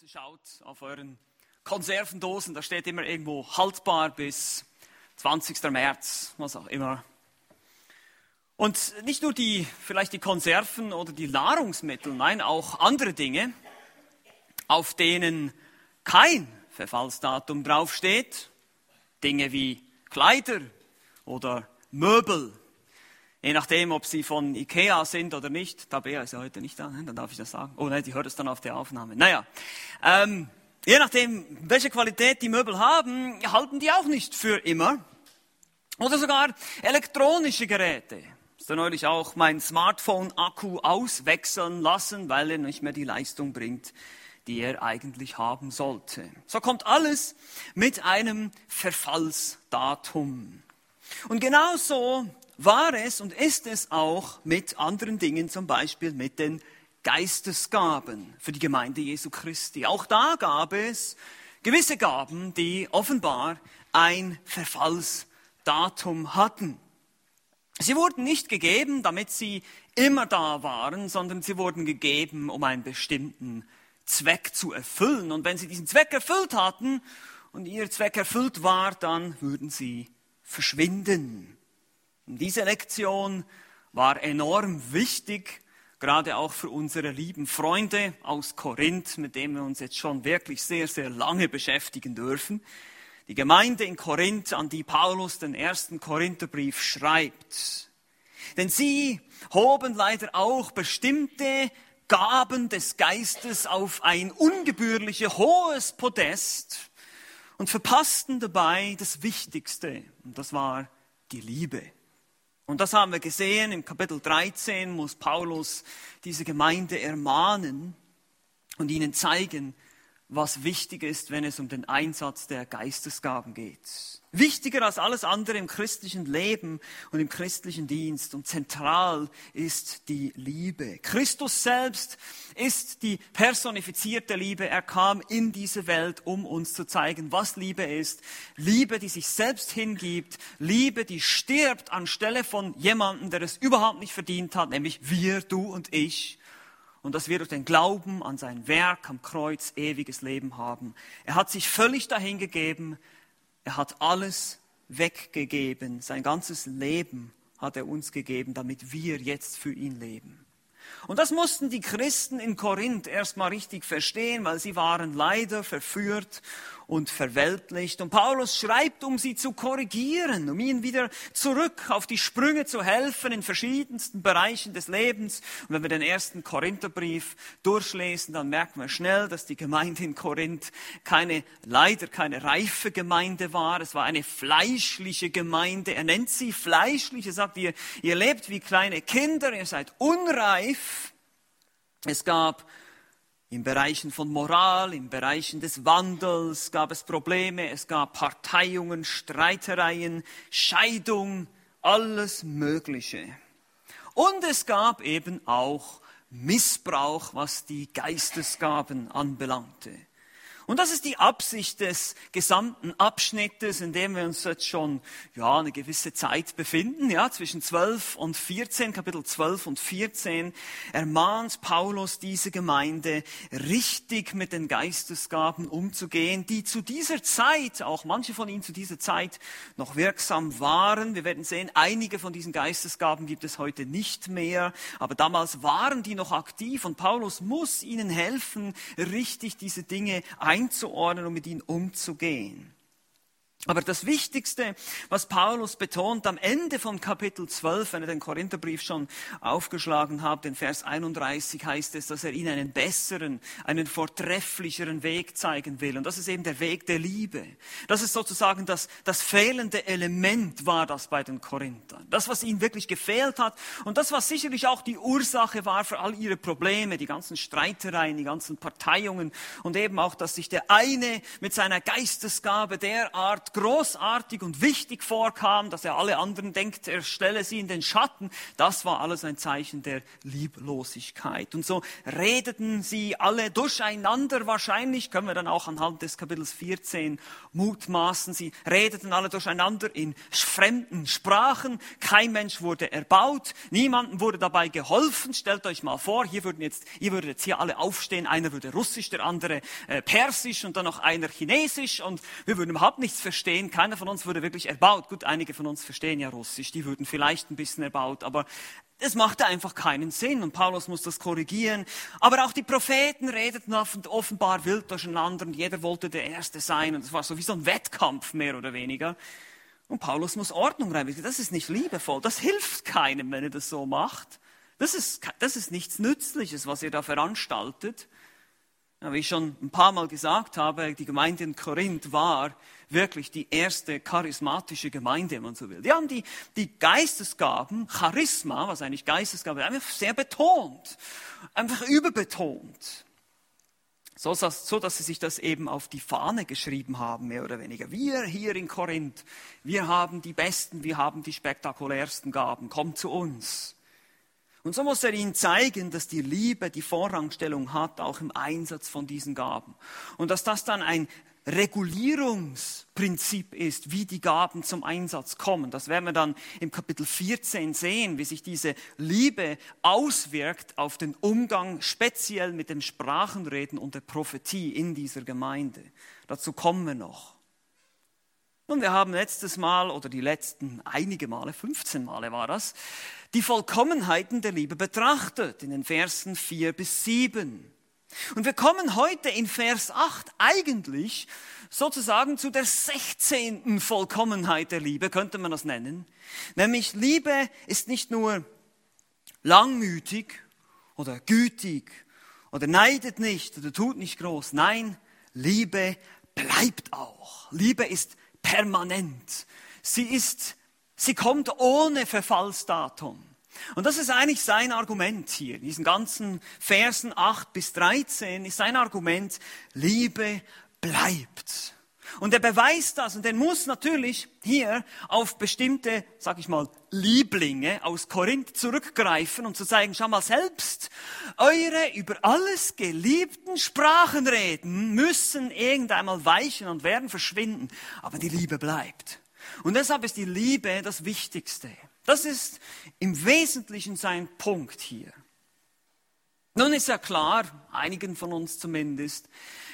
Hause schaut, auf euren Konservendosen, da steht immer irgendwo haltbar bis 20. März, was auch immer. Und nicht nur die, vielleicht die Konserven oder die Nahrungsmittel, nein, auch andere Dinge, auf denen kein Verfallsdatum draufsteht. Dinge wie Kleider oder Möbel. Je nachdem, ob sie von Ikea sind oder nicht. Tabea ist ja heute nicht da, ne? dann darf ich das sagen. Oh nein, die hört es dann auf der Aufnahme. Naja, ähm, je nachdem, welche Qualität die Möbel haben, halten die auch nicht für immer. Oder sogar elektronische Geräte da neulich auch mein Smartphone-Akku auswechseln lassen, weil er nicht mehr die Leistung bringt, die er eigentlich haben sollte. So kommt alles mit einem Verfallsdatum. Und genauso war es und ist es auch mit anderen Dingen, zum Beispiel mit den Geistesgaben für die Gemeinde Jesu Christi. Auch da gab es gewisse Gaben, die offenbar ein Verfallsdatum hatten. Sie wurden nicht gegeben, damit sie immer da waren, sondern sie wurden gegeben, um einen bestimmten Zweck zu erfüllen. Und wenn sie diesen Zweck erfüllt hatten und ihr Zweck erfüllt war, dann würden sie verschwinden. Diese Lektion war enorm wichtig, gerade auch für unsere lieben Freunde aus Korinth, mit denen wir uns jetzt schon wirklich sehr, sehr lange beschäftigen dürfen. Die Gemeinde in Korinth, an die Paulus den ersten Korintherbrief schreibt. Denn sie hoben leider auch bestimmte Gaben des Geistes auf ein ungebührlich hohes Podest und verpassten dabei das Wichtigste, und das war die Liebe. Und das haben wir gesehen, im Kapitel 13 muss Paulus diese Gemeinde ermahnen und ihnen zeigen, was wichtig ist, wenn es um den Einsatz der Geistesgaben geht. Wichtiger als alles andere im christlichen Leben und im christlichen Dienst und zentral ist die Liebe. Christus selbst ist die personifizierte Liebe. Er kam in diese Welt, um uns zu zeigen, was Liebe ist. Liebe, die sich selbst hingibt. Liebe, die stirbt anstelle von jemandem, der es überhaupt nicht verdient hat, nämlich wir, du und ich und dass wir durch den Glauben an sein Werk am Kreuz ewiges Leben haben. Er hat sich völlig dahingegeben, er hat alles weggegeben, sein ganzes Leben hat er uns gegeben, damit wir jetzt für ihn leben. Und das mussten die Christen in Korinth erstmal richtig verstehen, weil sie waren leider verführt und verweltlicht. Und Paulus schreibt, um sie zu korrigieren, um ihnen wieder zurück auf die Sprünge zu helfen in verschiedensten Bereichen des Lebens. Und wenn wir den ersten Korintherbrief durchlesen, dann merken wir schnell, dass die Gemeinde in Korinth keine, leider keine reife Gemeinde war. Es war eine fleischliche Gemeinde. Er nennt sie fleischlich. Er sagt, ihr, ihr lebt wie kleine Kinder, ihr seid unreif. Es gab in Bereichen von Moral, in Bereichen des Wandels gab es Probleme, es gab Parteiungen, Streitereien, Scheidung, alles Mögliche. Und es gab eben auch Missbrauch, was die Geistesgaben anbelangte. Und das ist die Absicht des gesamten Abschnittes, in dem wir uns jetzt schon ja, eine gewisse Zeit befinden. Ja, zwischen 12 und 14, Kapitel 12 und 14, ermahnt Paulus diese Gemeinde, richtig mit den Geistesgaben umzugehen, die zu dieser Zeit, auch manche von ihnen zu dieser Zeit, noch wirksam waren. Wir werden sehen, einige von diesen Geistesgaben gibt es heute nicht mehr, aber damals waren die noch aktiv und Paulus muss ihnen helfen, richtig diese Dinge einzusetzen einzuordnen und mit ihnen umzugehen. Aber das Wichtigste, was Paulus betont am Ende von Kapitel 12, wenn er den Korintherbrief schon aufgeschlagen hat, in Vers 31 heißt es, dass er ihnen einen besseren, einen vortrefflicheren Weg zeigen will. Und das ist eben der Weg der Liebe. Das ist sozusagen das, das fehlende Element war das bei den Korinthern. Das, was ihnen wirklich gefehlt hat und das, was sicherlich auch die Ursache war für all ihre Probleme, die ganzen Streitereien, die ganzen Parteiungen und eben auch, dass sich der eine mit seiner Geistesgabe derart Gott großartig und wichtig vorkam, dass er alle anderen denkt, er stelle sie in den Schatten, das war alles ein Zeichen der Lieblosigkeit. Und so redeten sie alle durcheinander wahrscheinlich, können wir dann auch anhand des Kapitels 14 mutmaßen, sie redeten alle durcheinander in fremden Sprachen, kein Mensch wurde erbaut, niemandem wurde dabei geholfen. Stellt euch mal vor, hier würden jetzt, ihr würdet jetzt hier alle aufstehen, einer würde Russisch, der andere äh, Persisch und dann noch einer Chinesisch und wir würden überhaupt nichts verstehen. Keiner von uns würde wirklich erbaut. Gut, einige von uns verstehen ja Russisch, die würden vielleicht ein bisschen erbaut, aber es machte einfach keinen Sinn und Paulus muss das korrigieren. Aber auch die Propheten redeten offenbar wild durcheinander und jeder wollte der Erste sein und es war so wie so ein Wettkampf mehr oder weniger. Und Paulus muss Ordnung reinbringen. Das ist nicht liebevoll. Das hilft keinem, wenn er das so macht. Das ist, das ist nichts Nützliches, was ihr da veranstaltet. Wie ich schon ein paar Mal gesagt habe, die Gemeinde in Korinth war wirklich die erste charismatische Gemeinde, wenn man so will. Die haben die, die Geistesgaben, Charisma, was eigentlich Geistesgabe, einfach sehr betont, einfach überbetont. So, so, dass sie sich das eben auf die Fahne geschrieben haben, mehr oder weniger. Wir hier in Korinth, wir haben die besten, wir haben die spektakulärsten Gaben, kommt zu uns. Und so muss er ihnen zeigen, dass die Liebe die Vorrangstellung hat, auch im Einsatz von diesen Gaben. Und dass das dann ein Regulierungsprinzip ist, wie die Gaben zum Einsatz kommen. Das werden wir dann im Kapitel 14 sehen, wie sich diese Liebe auswirkt auf den Umgang speziell mit dem Sprachenreden und der Prophetie in dieser Gemeinde. Dazu kommen wir noch. Nun, wir haben letztes Mal oder die letzten einige Male, 15 Male war das, die Vollkommenheiten der Liebe betrachtet in den Versen 4 bis 7. Und wir kommen heute in Vers 8 eigentlich sozusagen zu der 16. Vollkommenheit der Liebe, könnte man das nennen. Nämlich Liebe ist nicht nur langmütig oder gütig oder neidet nicht oder tut nicht groß. Nein, Liebe bleibt auch. Liebe ist permanent. Sie ist, sie kommt ohne Verfallsdatum. Und das ist eigentlich sein Argument hier. In diesen ganzen Versen 8 bis 13 ist sein Argument, Liebe bleibt. Und er beweist das und er muss natürlich hier auf bestimmte, sag ich mal, Lieblinge aus Korinth zurückgreifen und zu zeigen, schau mal selbst, eure über alles geliebten Sprachenreden müssen irgendeinmal weichen und werden verschwinden, aber die Liebe bleibt. Und deshalb ist die Liebe das Wichtigste. Das ist im Wesentlichen sein Punkt hier. Nun ist ja klar, einigen von uns zumindest,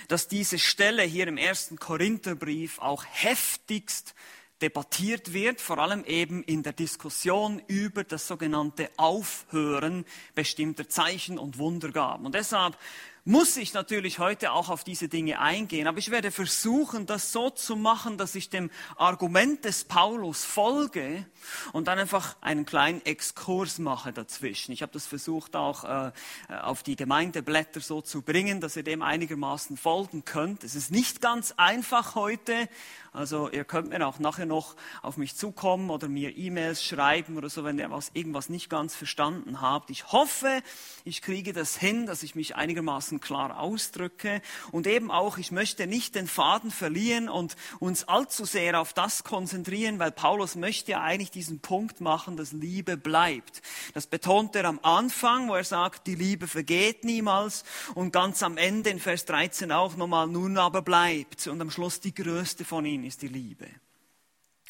dass diese Stelle hier im ersten Korintherbrief auch heftigst debattiert wird, vor allem eben in der Diskussion über das sogenannte Aufhören bestimmter Zeichen und Wundergaben. Und deshalb muss ich natürlich heute auch auf diese Dinge eingehen, aber ich werde versuchen, das so zu machen, dass ich dem Argument des Paulus folge und dann einfach einen kleinen Exkurs mache dazwischen. Ich habe das versucht auch äh, auf die Gemeindeblätter so zu bringen, dass ihr dem einigermaßen folgen könnt. Es ist nicht ganz einfach heute, also ihr könnt mir auch nachher noch auf mich zukommen oder mir E-Mails schreiben oder so, wenn ihr was, irgendwas nicht ganz verstanden habt. Ich hoffe, ich kriege das hin, dass ich mich einigermaßen klar ausdrücke und eben auch, ich möchte nicht den Faden verlieren und uns allzu sehr auf das konzentrieren, weil Paulus möchte ja eigentlich diesen Punkt machen, dass Liebe bleibt. Das betont er am Anfang, wo er sagt, die Liebe vergeht niemals und ganz am Ende in Vers 13 auch nochmal, nun aber bleibt und am Schluss die größte von ihnen ist die Liebe.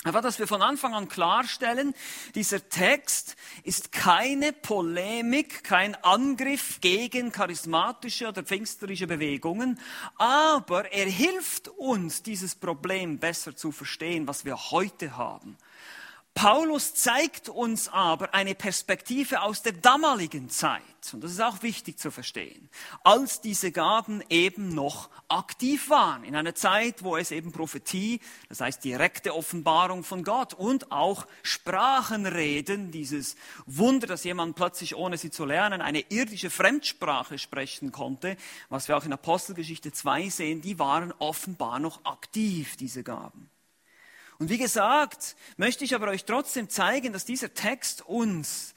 Aber dass wir von Anfang an klarstellen, dieser Text ist keine Polemik, kein Angriff gegen charismatische oder pfingsterische Bewegungen, aber er hilft uns, dieses Problem besser zu verstehen, was wir heute haben. Paulus zeigt uns aber eine Perspektive aus der damaligen Zeit, und das ist auch wichtig zu verstehen, als diese Gaben eben noch aktiv waren, in einer Zeit, wo es eben Prophetie, das heißt direkte Offenbarung von Gott und auch Sprachenreden, dieses Wunder, dass jemand plötzlich, ohne sie zu lernen, eine irdische Fremdsprache sprechen konnte, was wir auch in Apostelgeschichte 2 sehen, die waren offenbar noch aktiv, diese Gaben. Und wie gesagt, möchte ich aber euch trotzdem zeigen, dass dieser Text uns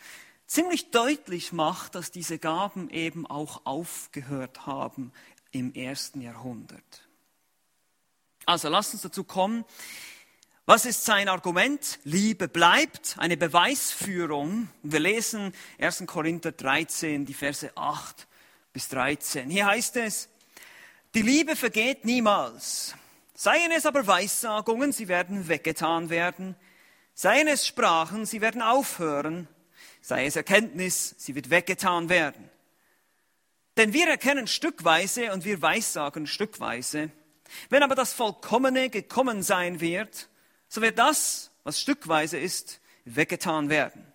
ziemlich deutlich macht, dass diese Gaben eben auch aufgehört haben im ersten Jahrhundert. Also lasst uns dazu kommen, Was ist sein Argument? Liebe bleibt, eine Beweisführung. Wir lesen 1. Korinther 13, die Verse 8 bis 13. Hier heißt es, die Liebe vergeht niemals. Seien es aber Weissagungen, sie werden weggetan werden. Seien es Sprachen, sie werden aufhören. Sei es Erkenntnis, sie wird weggetan werden. Denn wir erkennen stückweise und wir weissagen stückweise. Wenn aber das Vollkommene gekommen sein wird, so wird das, was stückweise ist, weggetan werden.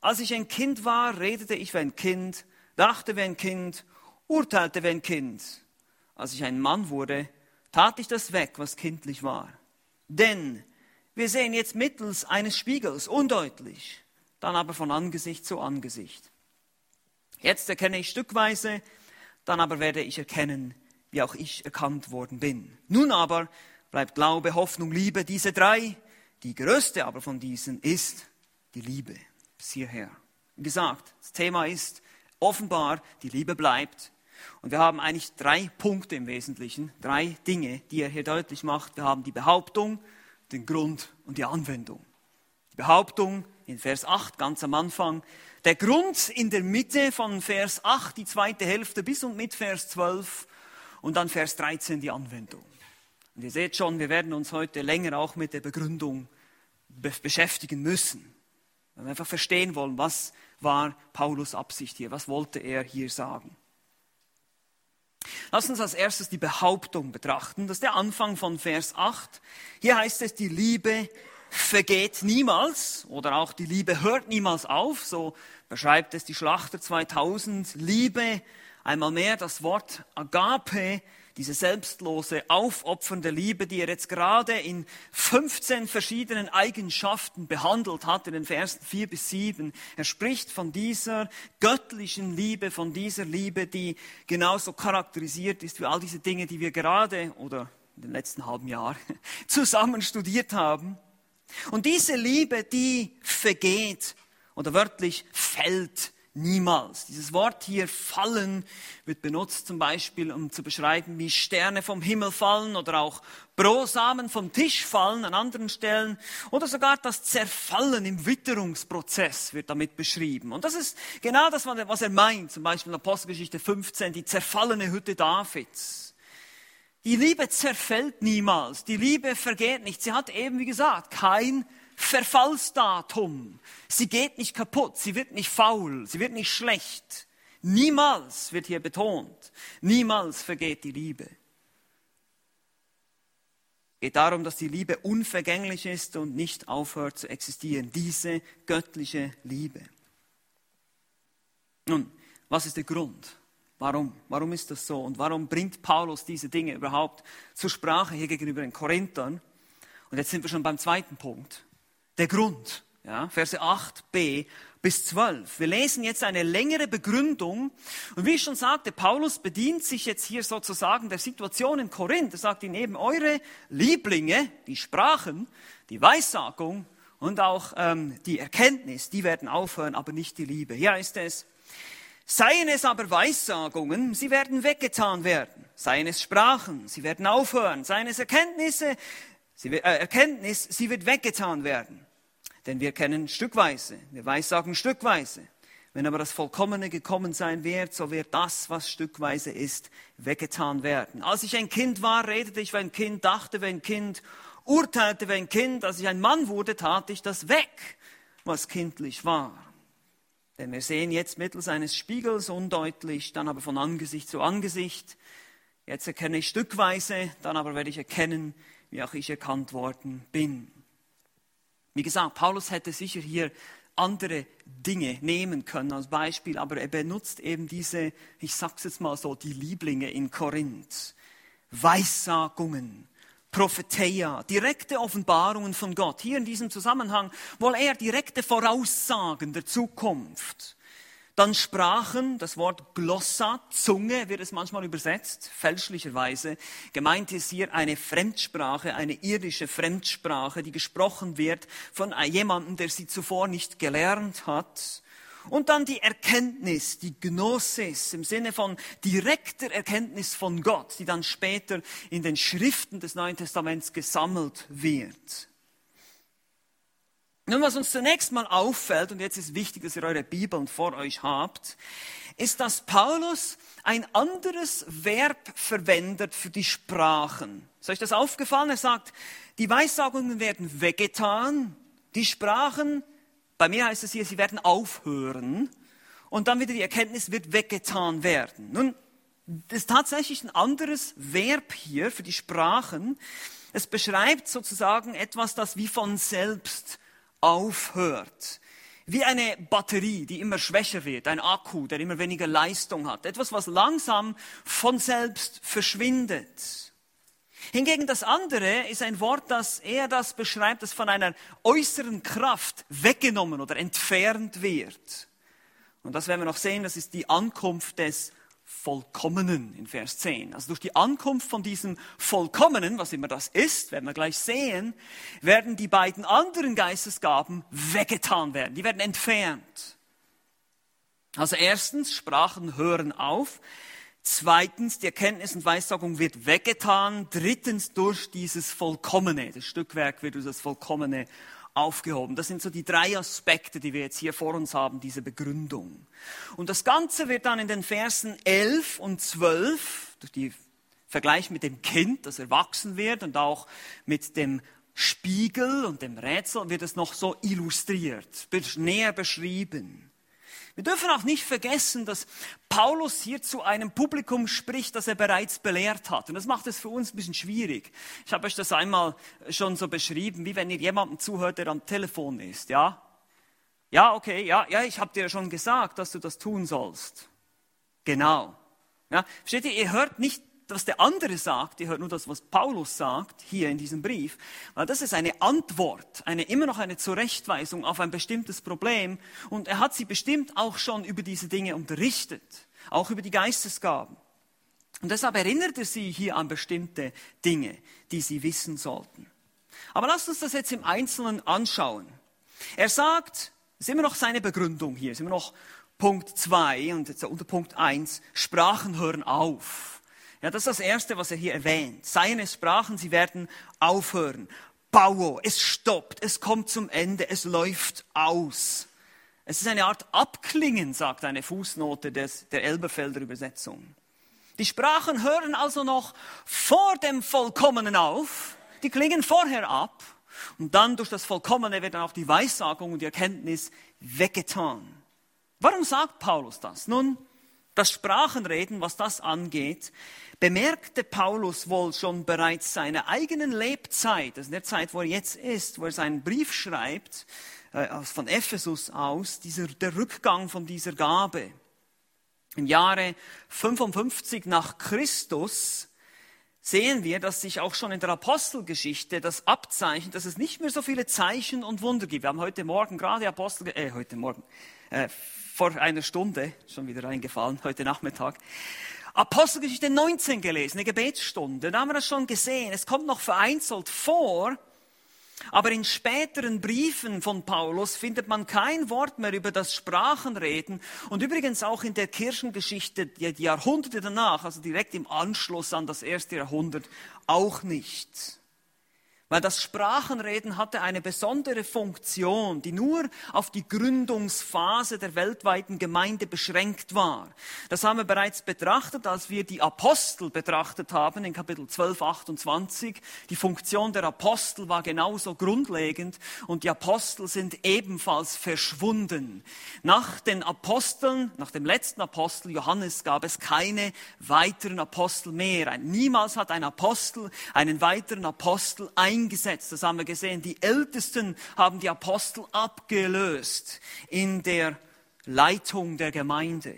Als ich ein Kind war, redete ich wie ein Kind, dachte wie ein Kind, urteilte wie ein Kind. Als ich ein Mann wurde, tat ich das weg, was kindlich war. Denn wir sehen jetzt mittels eines Spiegels undeutlich, dann aber von Angesicht zu Angesicht. Jetzt erkenne ich stückweise, dann aber werde ich erkennen, wie auch ich erkannt worden bin. Nun aber bleibt Glaube, Hoffnung, Liebe, diese drei. Die größte aber von diesen ist die Liebe. Bis hierher. Wie gesagt, das Thema ist offenbar, die Liebe bleibt. Und wir haben eigentlich drei Punkte im Wesentlichen, drei Dinge, die er hier deutlich macht. Wir haben die Behauptung, den Grund und die Anwendung. Die Behauptung in Vers 8 ganz am Anfang, der Grund in der Mitte von Vers 8, die zweite Hälfte bis und mit Vers 12 und dann Vers 13 die Anwendung. Und ihr seht schon, wir werden uns heute länger auch mit der Begründung be beschäftigen müssen. Weil wir einfach verstehen wollen, was war Paulus Absicht hier, was wollte er hier sagen. Lass uns als erstes die Behauptung betrachten. Das ist der Anfang von Vers 8. Hier heißt es, die Liebe vergeht niemals oder auch die Liebe hört niemals auf. So beschreibt es die Schlachter 2000. Liebe, einmal mehr das Wort Agape, diese selbstlose, aufopfernde Liebe, die er jetzt gerade in 15 verschiedenen Eigenschaften behandelt hat, in den Versen 4 bis 7. Er spricht von dieser göttlichen Liebe, von dieser Liebe, die genauso charakterisiert ist wie all diese Dinge, die wir gerade oder in den letzten halben Jahr zusammen studiert haben. Und diese Liebe, die vergeht oder wörtlich fällt Niemals. Dieses Wort hier fallen wird benutzt zum Beispiel, um zu beschreiben, wie Sterne vom Himmel fallen oder auch Brosamen vom Tisch fallen an anderen Stellen oder sogar das Zerfallen im Witterungsprozess wird damit beschrieben. Und das ist genau das, was er meint, zum Beispiel in Apostelgeschichte 15, die zerfallene Hütte Davids. Die Liebe zerfällt niemals, die Liebe vergeht nicht. Sie hat eben, wie gesagt, kein Verfallsdatum. Sie geht nicht kaputt, sie wird nicht faul, sie wird nicht schlecht. Niemals wird hier betont, niemals vergeht die Liebe. Es geht darum, dass die Liebe unvergänglich ist und nicht aufhört zu existieren. Diese göttliche Liebe. Nun, was ist der Grund? Warum? Warum ist das so? Und warum bringt Paulus diese Dinge überhaupt zur Sprache hier gegenüber den Korinthern? Und jetzt sind wir schon beim zweiten Punkt der Grund. Ja, Verse 8b bis 12. Wir lesen jetzt eine längere Begründung. Und wie ich schon sagte, Paulus bedient sich jetzt hier sozusagen der Situation in Korinth. Er sagt ihnen eben, eure Lieblinge, die Sprachen, die Weissagung und auch ähm, die Erkenntnis, die werden aufhören, aber nicht die Liebe. Hier ist es, seien es aber Weissagungen, sie werden weggetan werden. Seien es Sprachen, sie werden aufhören. Seien es Erkenntnisse, sie, äh, Erkenntnis, sie wird weggetan werden. Denn wir kennen stückweise, wir weissagen stückweise. Wenn aber das Vollkommene gekommen sein wird, so wird das, was stückweise ist, weggetan werden. Als ich ein Kind war, redete ich wie ein Kind, dachte wie ein Kind, urteilte wie ein Kind. Als ich ein Mann wurde, tat ich das weg, was kindlich war. Denn wir sehen jetzt mittels eines Spiegels undeutlich, dann aber von Angesicht zu Angesicht. Jetzt erkenne ich stückweise, dann aber werde ich erkennen, wie auch ich erkannt worden bin. Wie gesagt, Paulus hätte sicher hier andere Dinge nehmen können als Beispiel, aber er benutzt eben diese, ich sag's jetzt mal so, die Lieblinge in Korinth. Weissagungen, Prophetia, direkte Offenbarungen von Gott. Hier in diesem Zusammenhang wohl eher direkte Voraussagen der Zukunft. Dann Sprachen, das Wort Glossa, Zunge wird es manchmal übersetzt, fälschlicherweise. Gemeint ist hier eine Fremdsprache, eine irdische Fremdsprache, die gesprochen wird von jemandem, der sie zuvor nicht gelernt hat. Und dann die Erkenntnis, die Gnosis im Sinne von direkter Erkenntnis von Gott, die dann später in den Schriften des Neuen Testaments gesammelt wird. Nun, was uns zunächst mal auffällt, und jetzt ist wichtig, dass ihr eure Bibeln vor euch habt, ist, dass Paulus ein anderes Verb verwendet für die Sprachen. Ist euch das aufgefallen? Er sagt, die Weissagungen werden weggetan, die Sprachen, bei mir heißt es hier, sie werden aufhören und dann wieder die Erkenntnis wird weggetan werden. Nun, das ist tatsächlich ein anderes Verb hier für die Sprachen. Es beschreibt sozusagen etwas, das wie von selbst aufhört. Wie eine Batterie, die immer schwächer wird, ein Akku, der immer weniger Leistung hat. Etwas, was langsam von selbst verschwindet. Hingegen das andere ist ein Wort, das eher das beschreibt, das von einer äußeren Kraft weggenommen oder entfernt wird. Und das werden wir noch sehen, das ist die Ankunft des Vollkommenen in Vers 10. Also durch die Ankunft von diesem Vollkommenen, was immer das ist, werden wir gleich sehen, werden die beiden anderen Geistesgaben weggetan werden. Die werden entfernt. Also erstens, Sprachen hören auf. Zweitens, die Erkenntnis und Weissagung wird weggetan. Drittens, durch dieses Vollkommene. Das Stückwerk wird durch das Vollkommene aufgehoben. Das sind so die drei Aspekte, die wir jetzt hier vor uns haben, diese Begründung. Und das Ganze wird dann in den Versen 11 und 12 durch die Vergleich mit dem Kind, das erwachsen wird und auch mit dem Spiegel und dem Rätsel wird es noch so illustriert, näher beschrieben. Wir dürfen auch nicht vergessen, dass Paulus hier zu einem Publikum spricht, das er bereits belehrt hat. Und das macht es für uns ein bisschen schwierig. Ich habe euch das einmal schon so beschrieben, wie wenn ihr jemandem zuhört, der am Telefon ist, ja? Ja, okay, ja, ja, ich habe dir schon gesagt, dass du das tun sollst. Genau. Ja, versteht ihr, ihr hört nicht was der andere sagt, ihr hört nur das, was Paulus sagt, hier in diesem Brief, weil das ist eine Antwort, eine, immer noch eine Zurechtweisung auf ein bestimmtes Problem und er hat sie bestimmt auch schon über diese Dinge unterrichtet, auch über die Geistesgaben. Und deshalb erinnert er sie hier an bestimmte Dinge, die sie wissen sollten. Aber lasst uns das jetzt im Einzelnen anschauen. Er sagt, ist immer noch seine Begründung hier, ist immer noch Punkt 2 und jetzt unter Punkt 1, Sprachen hören auf. Ja, das ist das Erste, was er hier erwähnt. Seine Sprachen, sie werden aufhören. Bauo, es stoppt, es kommt zum Ende, es läuft aus. Es ist eine Art Abklingen, sagt eine Fußnote des, der Elberfelder Übersetzung. Die Sprachen hören also noch vor dem Vollkommenen auf, die klingen vorher ab und dann durch das Vollkommene wird dann auch die Weissagung und die Erkenntnis weggetan. Warum sagt Paulus das? Nun, das Sprachenreden, was das angeht, bemerkte Paulus wohl schon bereits seine eigenen Lebzeit, also in der Zeit, wo er jetzt ist, wo er seinen Brief schreibt, äh, von Ephesus aus, dieser, der Rückgang von dieser Gabe. Im Jahre 55 nach Christus sehen wir, dass sich auch schon in der Apostelgeschichte das abzeichnet, dass es nicht mehr so viele Zeichen und Wunder gibt. Wir haben heute Morgen gerade Apostel, äh, heute Morgen, äh, vor einer Stunde, schon wieder reingefallen, heute Nachmittag, Apostelgeschichte 19 gelesen, eine Gebetsstunde. Da haben wir das schon gesehen. Es kommt noch vereinzelt vor, aber in späteren Briefen von Paulus findet man kein Wort mehr über das Sprachenreden und übrigens auch in der Kirchengeschichte die Jahrhunderte danach, also direkt im Anschluss an das erste Jahrhundert, auch nicht. Weil das Sprachenreden hatte eine besondere Funktion, die nur auf die Gründungsphase der weltweiten Gemeinde beschränkt war. Das haben wir bereits betrachtet, als wir die Apostel betrachtet haben in Kapitel 12, 28. Die Funktion der Apostel war genauso grundlegend und die Apostel sind ebenfalls verschwunden. Nach den Aposteln, nach dem letzten Apostel Johannes gab es keine weiteren Apostel mehr. Niemals hat ein Apostel einen weiteren Apostel eingesetzt eingesetzt. Das haben wir gesehen. Die Ältesten haben die Apostel abgelöst in der Leitung der Gemeinde.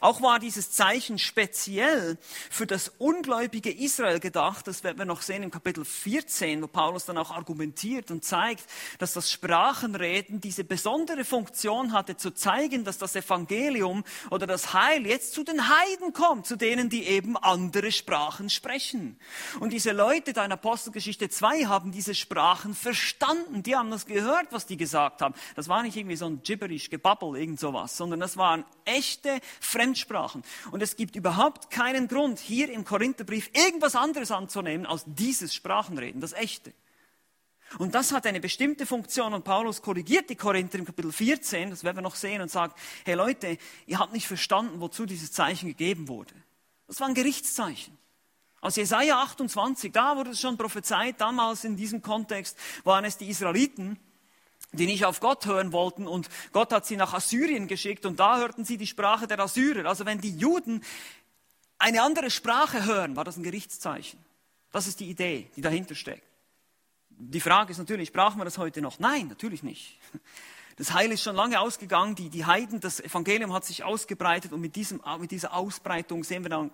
Auch war dieses Zeichen speziell für das ungläubige Israel gedacht. Das werden wir noch sehen im Kapitel 14, wo Paulus dann auch argumentiert und zeigt, dass das Sprachenreden diese besondere Funktion hatte, zu zeigen, dass das Evangelium oder das Heil jetzt zu den Heiden kommt, zu denen, die eben andere Sprachen sprechen. Und diese Leute da in Apostelgeschichte 2 haben diese Sprachen verstanden. Die haben das gehört, was die gesagt haben. Das war nicht irgendwie so ein gibberish Gebabbel, irgend sowas, sondern das waren echte Fremde Fremdsprachen. Und es gibt überhaupt keinen Grund, hier im Korintherbrief irgendwas anderes anzunehmen als dieses Sprachenreden, das echte. Und das hat eine bestimmte Funktion und Paulus korrigiert die Korinther im Kapitel 14, das werden wir noch sehen, und sagt, hey Leute, ihr habt nicht verstanden, wozu dieses Zeichen gegeben wurde. Das war ein Gerichtszeichen. Aus Jesaja 28, da wurde es schon prophezeit, damals in diesem Kontext waren es die Israeliten, die nicht auf Gott hören wollten und Gott hat sie nach Assyrien geschickt und da hörten sie die Sprache der Assyrer. Also wenn die Juden eine andere Sprache hören, war das ein Gerichtszeichen. Das ist die Idee, die dahinter steckt. Die Frage ist natürlich, brauchen wir das heute noch? Nein, natürlich nicht. Das Heil ist schon lange ausgegangen, die, die Heiden, das Evangelium hat sich ausgebreitet und mit, diesem, mit dieser Ausbreitung sehen wir dann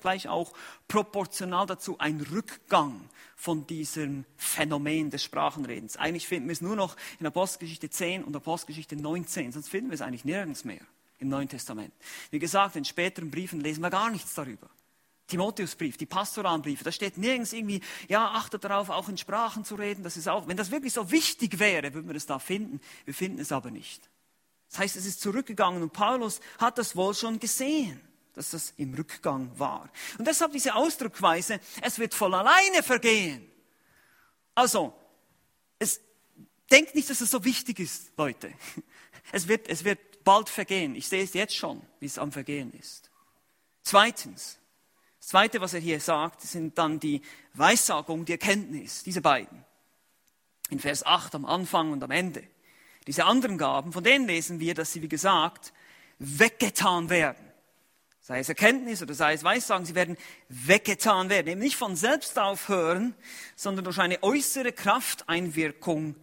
gleich auch proportional dazu einen Rückgang von diesem Phänomen des Sprachenredens. Eigentlich finden wir es nur noch in Apostelgeschichte 10 und Apostelgeschichte 19, sonst finden wir es eigentlich nirgends mehr im Neuen Testament. Wie gesagt, in späteren Briefen lesen wir gar nichts darüber. Timotheusbrief, die pastoralen Briefe, da steht nirgends irgendwie, ja, achtet darauf, auch in Sprachen zu reden. Das ist auch, wenn das wirklich so wichtig wäre, würden wir es da finden. Wir finden es aber nicht. Das heißt, es ist zurückgegangen und Paulus hat das wohl schon gesehen, dass das im Rückgang war. Und deshalb diese Ausdruckweise, es wird voll alleine vergehen. Also, es, denkt nicht, dass es so wichtig ist, Leute. Es wird, es wird bald vergehen. Ich sehe es jetzt schon, wie es am Vergehen ist. Zweitens, das Zweite, was er hier sagt, sind dann die Weissagung, die Erkenntnis, diese beiden. In Vers 8 am Anfang und am Ende. Diese anderen Gaben, von denen lesen wir, dass sie, wie gesagt, weggetan werden. Sei es Erkenntnis oder sei es Weissagen, sie werden weggetan werden. Eben nicht von selbst aufhören, sondern durch eine äußere Krafteinwirkung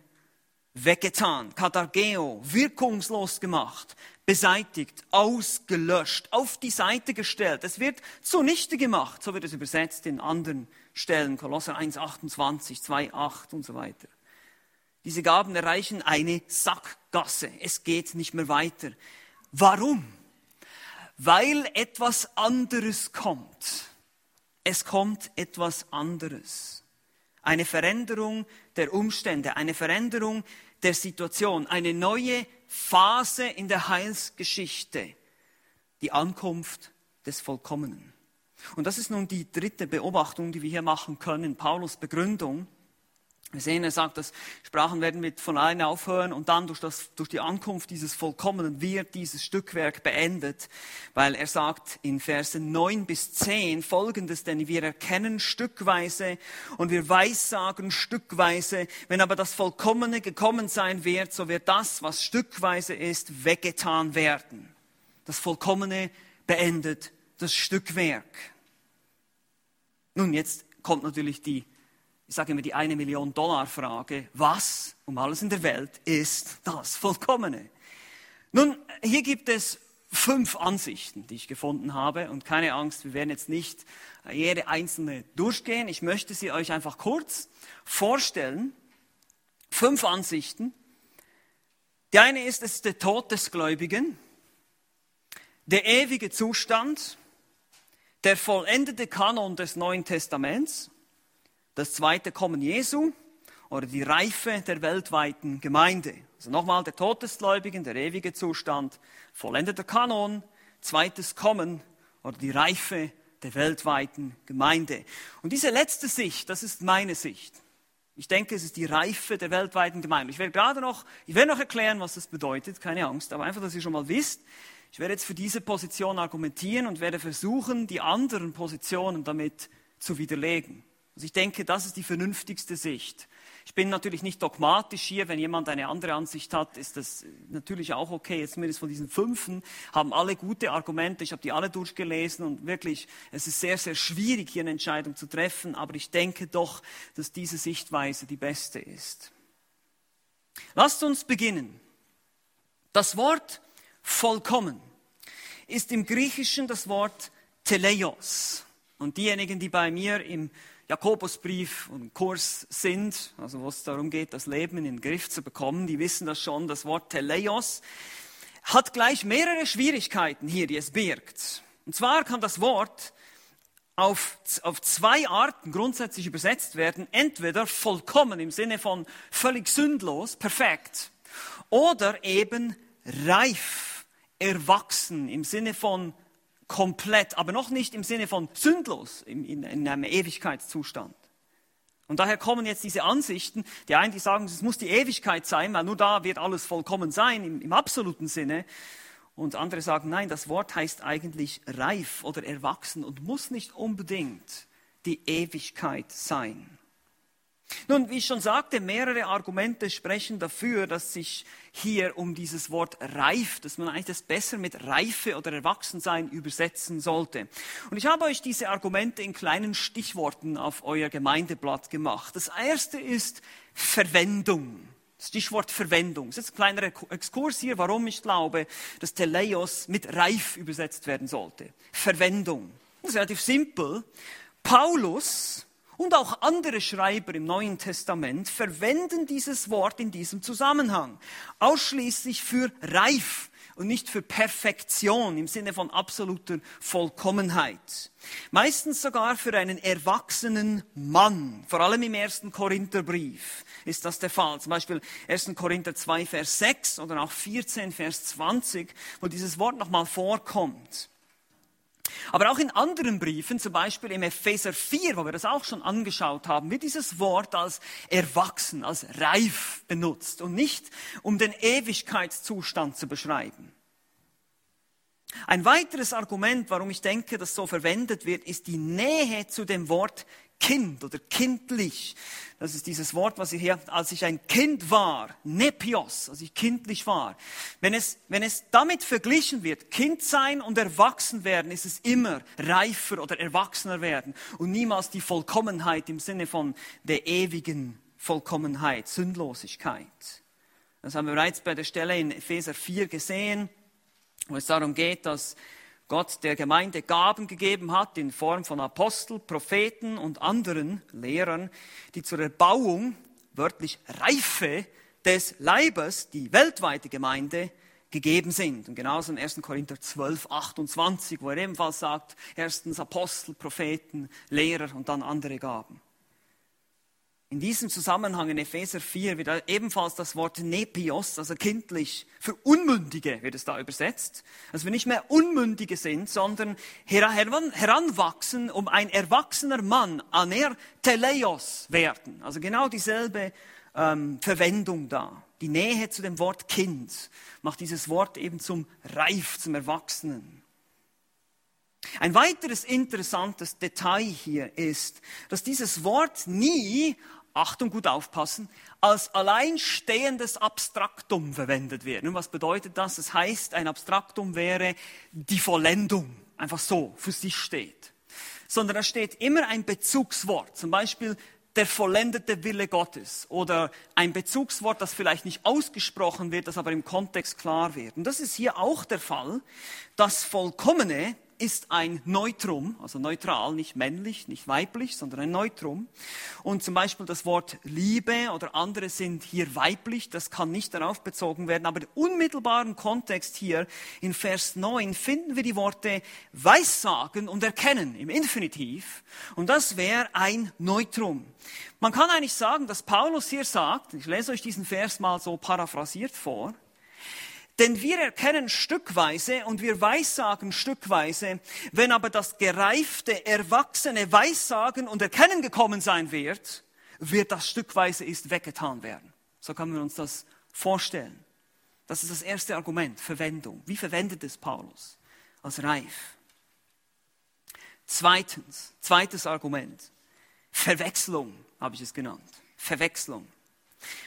weggetan. Katargeo, wirkungslos gemacht, beseitigt, ausgelöscht, auf die Seite gestellt. Es wird zunichte gemacht, so wird es übersetzt in anderen Stellen, Kolosser 1, 28, 2, 8 und so weiter. Diese Gaben erreichen eine Sackgasse. Es geht nicht mehr weiter. Warum? Weil etwas anderes kommt. Es kommt etwas anderes. Eine Veränderung der Umstände, eine Veränderung der Situation, eine neue Phase in der Heilsgeschichte, die Ankunft des Vollkommenen. Und das ist nun die dritte Beobachtung, die wir hier machen können, Paulus Begründung. Wir sehen, er sagt, dass Sprachen werden mit von alleine aufhören und dann durch, das, durch die Ankunft dieses Vollkommenen wird dieses Stückwerk beendet, weil er sagt in Versen 9 bis 10 folgendes, denn wir erkennen stückweise und wir weissagen stückweise, wenn aber das Vollkommene gekommen sein wird, so wird das, was stückweise ist, weggetan werden. Das Vollkommene beendet das Stückwerk. Nun, jetzt kommt natürlich die ich sage immer die eine Million Dollar Frage, was um alles in der Welt ist das Vollkommene? Nun, hier gibt es fünf Ansichten, die ich gefunden habe und keine Angst, wir werden jetzt nicht jede einzelne durchgehen. Ich möchte sie euch einfach kurz vorstellen. Fünf Ansichten. Die eine ist, es ist der Tod des Gläubigen, der ewige Zustand, der vollendete Kanon des Neuen Testaments, das zweite Kommen Jesu oder die Reife der weltweiten Gemeinde. Also nochmal der Tod des Gläubigen, der ewige Zustand, vollendeter Kanon, zweites Kommen oder die Reife der weltweiten Gemeinde. Und diese letzte Sicht, das ist meine Sicht. Ich denke, es ist die Reife der weltweiten Gemeinde. Ich werde gerade noch, ich werde noch erklären, was das bedeutet, keine Angst, aber einfach, dass ihr schon mal wisst, ich werde jetzt für diese Position argumentieren und werde versuchen, die anderen Positionen damit zu widerlegen. Also ich denke, das ist die vernünftigste Sicht. Ich bin natürlich nicht dogmatisch hier. Wenn jemand eine andere Ansicht hat, ist das natürlich auch okay. Jetzt zumindest von diesen fünfen haben alle gute Argumente. Ich habe die alle durchgelesen und wirklich, es ist sehr, sehr schwierig, hier eine Entscheidung zu treffen. Aber ich denke doch, dass diese Sichtweise die beste ist. Lasst uns beginnen. Das Wort vollkommen ist im Griechischen das Wort teleios. Und diejenigen, die bei mir im Jakobusbrief und Kurs sind, also wo es darum geht, das Leben in den Griff zu bekommen, die wissen das schon, das Wort Teleios hat gleich mehrere Schwierigkeiten hier, die es birgt. Und zwar kann das Wort auf, auf zwei Arten grundsätzlich übersetzt werden. Entweder vollkommen im Sinne von völlig sündlos, perfekt, oder eben reif, erwachsen im Sinne von komplett, aber noch nicht im Sinne von sündlos, in, in, in einem Ewigkeitszustand. Und daher kommen jetzt diese Ansichten, die einen, die sagen, es muss die Ewigkeit sein, weil nur da wird alles vollkommen sein, im, im absoluten Sinne. Und andere sagen, nein, das Wort heißt eigentlich reif oder erwachsen und muss nicht unbedingt die Ewigkeit sein. Nun, wie ich schon sagte, mehrere Argumente sprechen dafür, dass sich hier um dieses Wort reif, dass man eigentlich das besser mit Reife oder Erwachsensein übersetzen sollte. Und ich habe euch diese Argumente in kleinen Stichworten auf euer Gemeindeblatt gemacht. Das erste ist Verwendung. Stichwort Verwendung. Das ist ein kleiner Exkurs hier, warum ich glaube, dass Teleios mit reif übersetzt werden sollte. Verwendung. Das ist relativ simpel. Paulus und auch andere Schreiber im Neuen Testament verwenden dieses Wort in diesem Zusammenhang. Ausschließlich für reif und nicht für Perfektion im Sinne von absoluter Vollkommenheit. Meistens sogar für einen erwachsenen Mann. Vor allem im ersten Korintherbrief ist das der Fall. Zum Beispiel 1. Korinther 2, Vers 6 oder auch 14, Vers 20, wo dieses Wort nochmal vorkommt. Aber auch in anderen Briefen, zum Beispiel im Epheser 4, wo wir das auch schon angeschaut haben, wird dieses Wort als erwachsen, als reif benutzt und nicht um den Ewigkeitszustand zu beschreiben. Ein weiteres Argument, warum ich denke, dass so verwendet wird, ist die Nähe zu dem Wort Kind oder kindlich. Das ist dieses Wort, was ich hier, als ich ein Kind war, Nepios, als ich kindlich war. Wenn es, wenn es damit verglichen wird, Kind sein und erwachsen werden, ist es immer reifer oder erwachsener werden und niemals die Vollkommenheit im Sinne von der ewigen Vollkommenheit, Sündlosigkeit. Das haben wir bereits bei der Stelle in Epheser 4 gesehen, wo es darum geht, dass Gott der Gemeinde Gaben gegeben hat in Form von Apostel, Propheten und anderen Lehrern, die zur Erbauung, wörtlich Reife des Leibes, die weltweite Gemeinde, gegeben sind. Und genauso in 1. Korinther 12, 28, wo er ebenfalls sagt, erstens Apostel, Propheten, Lehrer und dann andere Gaben. In diesem Zusammenhang in Epheser 4 wird ebenfalls das Wort Nepios, also kindlich, für Unmündige wird es da übersetzt. Also wir nicht mehr Unmündige sind, sondern heranwachsen, um ein erwachsener Mann, aner teleios werden. Also genau dieselbe ähm, Verwendung da. Die Nähe zu dem Wort Kind macht dieses Wort eben zum Reif, zum Erwachsenen. Ein weiteres interessantes Detail hier ist, dass dieses Wort nie Achtung, gut aufpassen, als alleinstehendes Abstraktum verwendet wird. Nun, was bedeutet das? Das heißt, ein Abstraktum wäre die Vollendung, einfach so, für sich steht. Sondern da steht immer ein Bezugswort, zum Beispiel der vollendete Wille Gottes oder ein Bezugswort, das vielleicht nicht ausgesprochen wird, das aber im Kontext klar wird. Und das ist hier auch der Fall. Das Vollkommene ist ein Neutrum, also neutral, nicht männlich, nicht weiblich, sondern ein Neutrum. Und zum Beispiel das Wort Liebe oder andere sind hier weiblich, das kann nicht darauf bezogen werden. Aber im unmittelbaren Kontext hier in Vers 9 finden wir die Worte Weissagen und Erkennen im Infinitiv. Und das wäre ein Neutrum. Man kann eigentlich sagen, dass Paulus hier sagt, ich lese euch diesen Vers mal so paraphrasiert vor, denn wir erkennen stückweise und wir weissagen stückweise. Wenn aber das gereifte, erwachsene Weissagen und Erkennen gekommen sein wird, wird das stückweise ist weggetan werden. So können wir uns das vorstellen. Das ist das erste Argument, Verwendung. Wie verwendet es Paulus? Als reif. Zweitens, zweites Argument, Verwechslung habe ich es genannt. Verwechslung.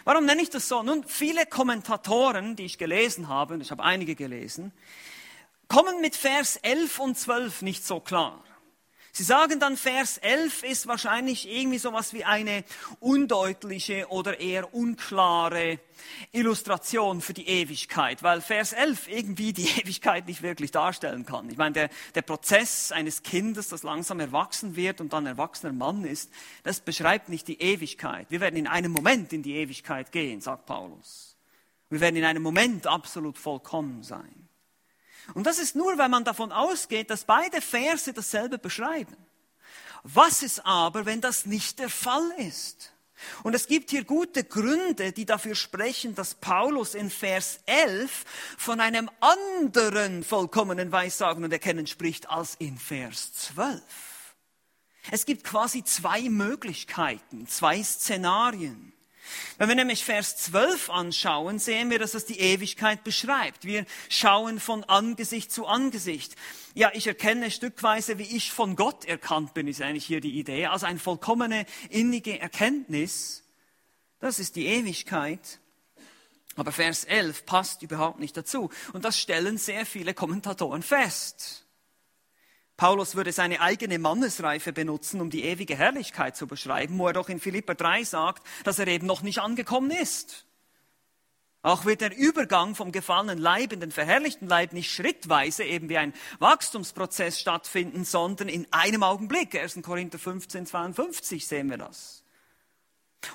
Warum nenne ich das so? Nun, viele Kommentatoren, die ich gelesen habe, und ich habe einige gelesen, kommen mit Vers 11 und 12 nicht so klar. Sie sagen dann, Vers 11 ist wahrscheinlich irgendwie sowas wie eine undeutliche oder eher unklare Illustration für die Ewigkeit, weil Vers 11 irgendwie die Ewigkeit nicht wirklich darstellen kann. Ich meine, der, der Prozess eines Kindes, das langsam erwachsen wird und dann erwachsener Mann ist, das beschreibt nicht die Ewigkeit. Wir werden in einem Moment in die Ewigkeit gehen, sagt Paulus. Wir werden in einem Moment absolut vollkommen sein. Und das ist nur, weil man davon ausgeht, dass beide Verse dasselbe beschreiben. Was ist aber, wenn das nicht der Fall ist? Und es gibt hier gute Gründe, die dafür sprechen, dass Paulus in Vers 11 von einem anderen vollkommenen Weissagen und Erkennen spricht als in Vers 12. Es gibt quasi zwei Möglichkeiten, zwei Szenarien. Wenn wir nämlich Vers 12 anschauen, sehen wir, dass es die Ewigkeit beschreibt. Wir schauen von Angesicht zu Angesicht. Ja, ich erkenne stückweise, wie ich von Gott erkannt bin, ist eigentlich hier die Idee. Also eine vollkommene, innige Erkenntnis. Das ist die Ewigkeit. Aber Vers 11 passt überhaupt nicht dazu. Und das stellen sehr viele Kommentatoren fest. Paulus würde seine eigene Mannesreife benutzen, um die ewige Herrlichkeit zu beschreiben, wo er doch in Philippa 3 sagt, dass er eben noch nicht angekommen ist. Auch wird der Übergang vom gefallenen Leib in den verherrlichten Leib nicht schrittweise eben wie ein Wachstumsprozess stattfinden, sondern in einem Augenblick. 1. Korinther 15, 52 sehen wir das.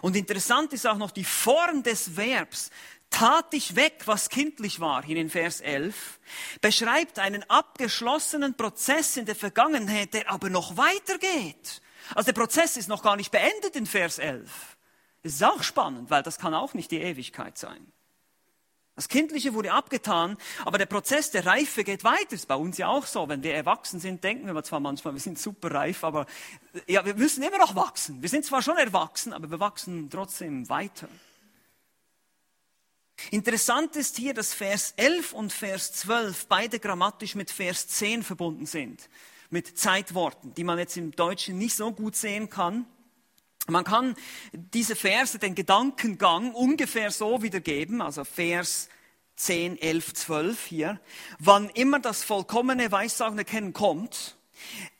Und interessant ist auch noch die Form des Verbs tat dich weg, was kindlich war, hier in Vers 11, beschreibt einen abgeschlossenen Prozess in der Vergangenheit, der aber noch weitergeht. Also der Prozess ist noch gar nicht beendet in Vers 11. Das ist auch spannend, weil das kann auch nicht die Ewigkeit sein. Das Kindliche wurde abgetan, aber der Prozess der Reife geht weiter. Das ist bei uns ja auch so. Wenn wir erwachsen sind, denken wir zwar manchmal, wir sind super reif, aber ja, wir müssen immer noch wachsen. Wir sind zwar schon erwachsen, aber wir wachsen trotzdem weiter. Interessant ist hier, dass Vers 11 und Vers 12 beide grammatisch mit Vers 10 verbunden sind, mit Zeitworten, die man jetzt im Deutschen nicht so gut sehen kann. Man kann diese Verse, den Gedankengang ungefähr so wiedergeben, also Vers 10, 11, 12 hier, wann immer das vollkommene Weissagen erkennen kommt,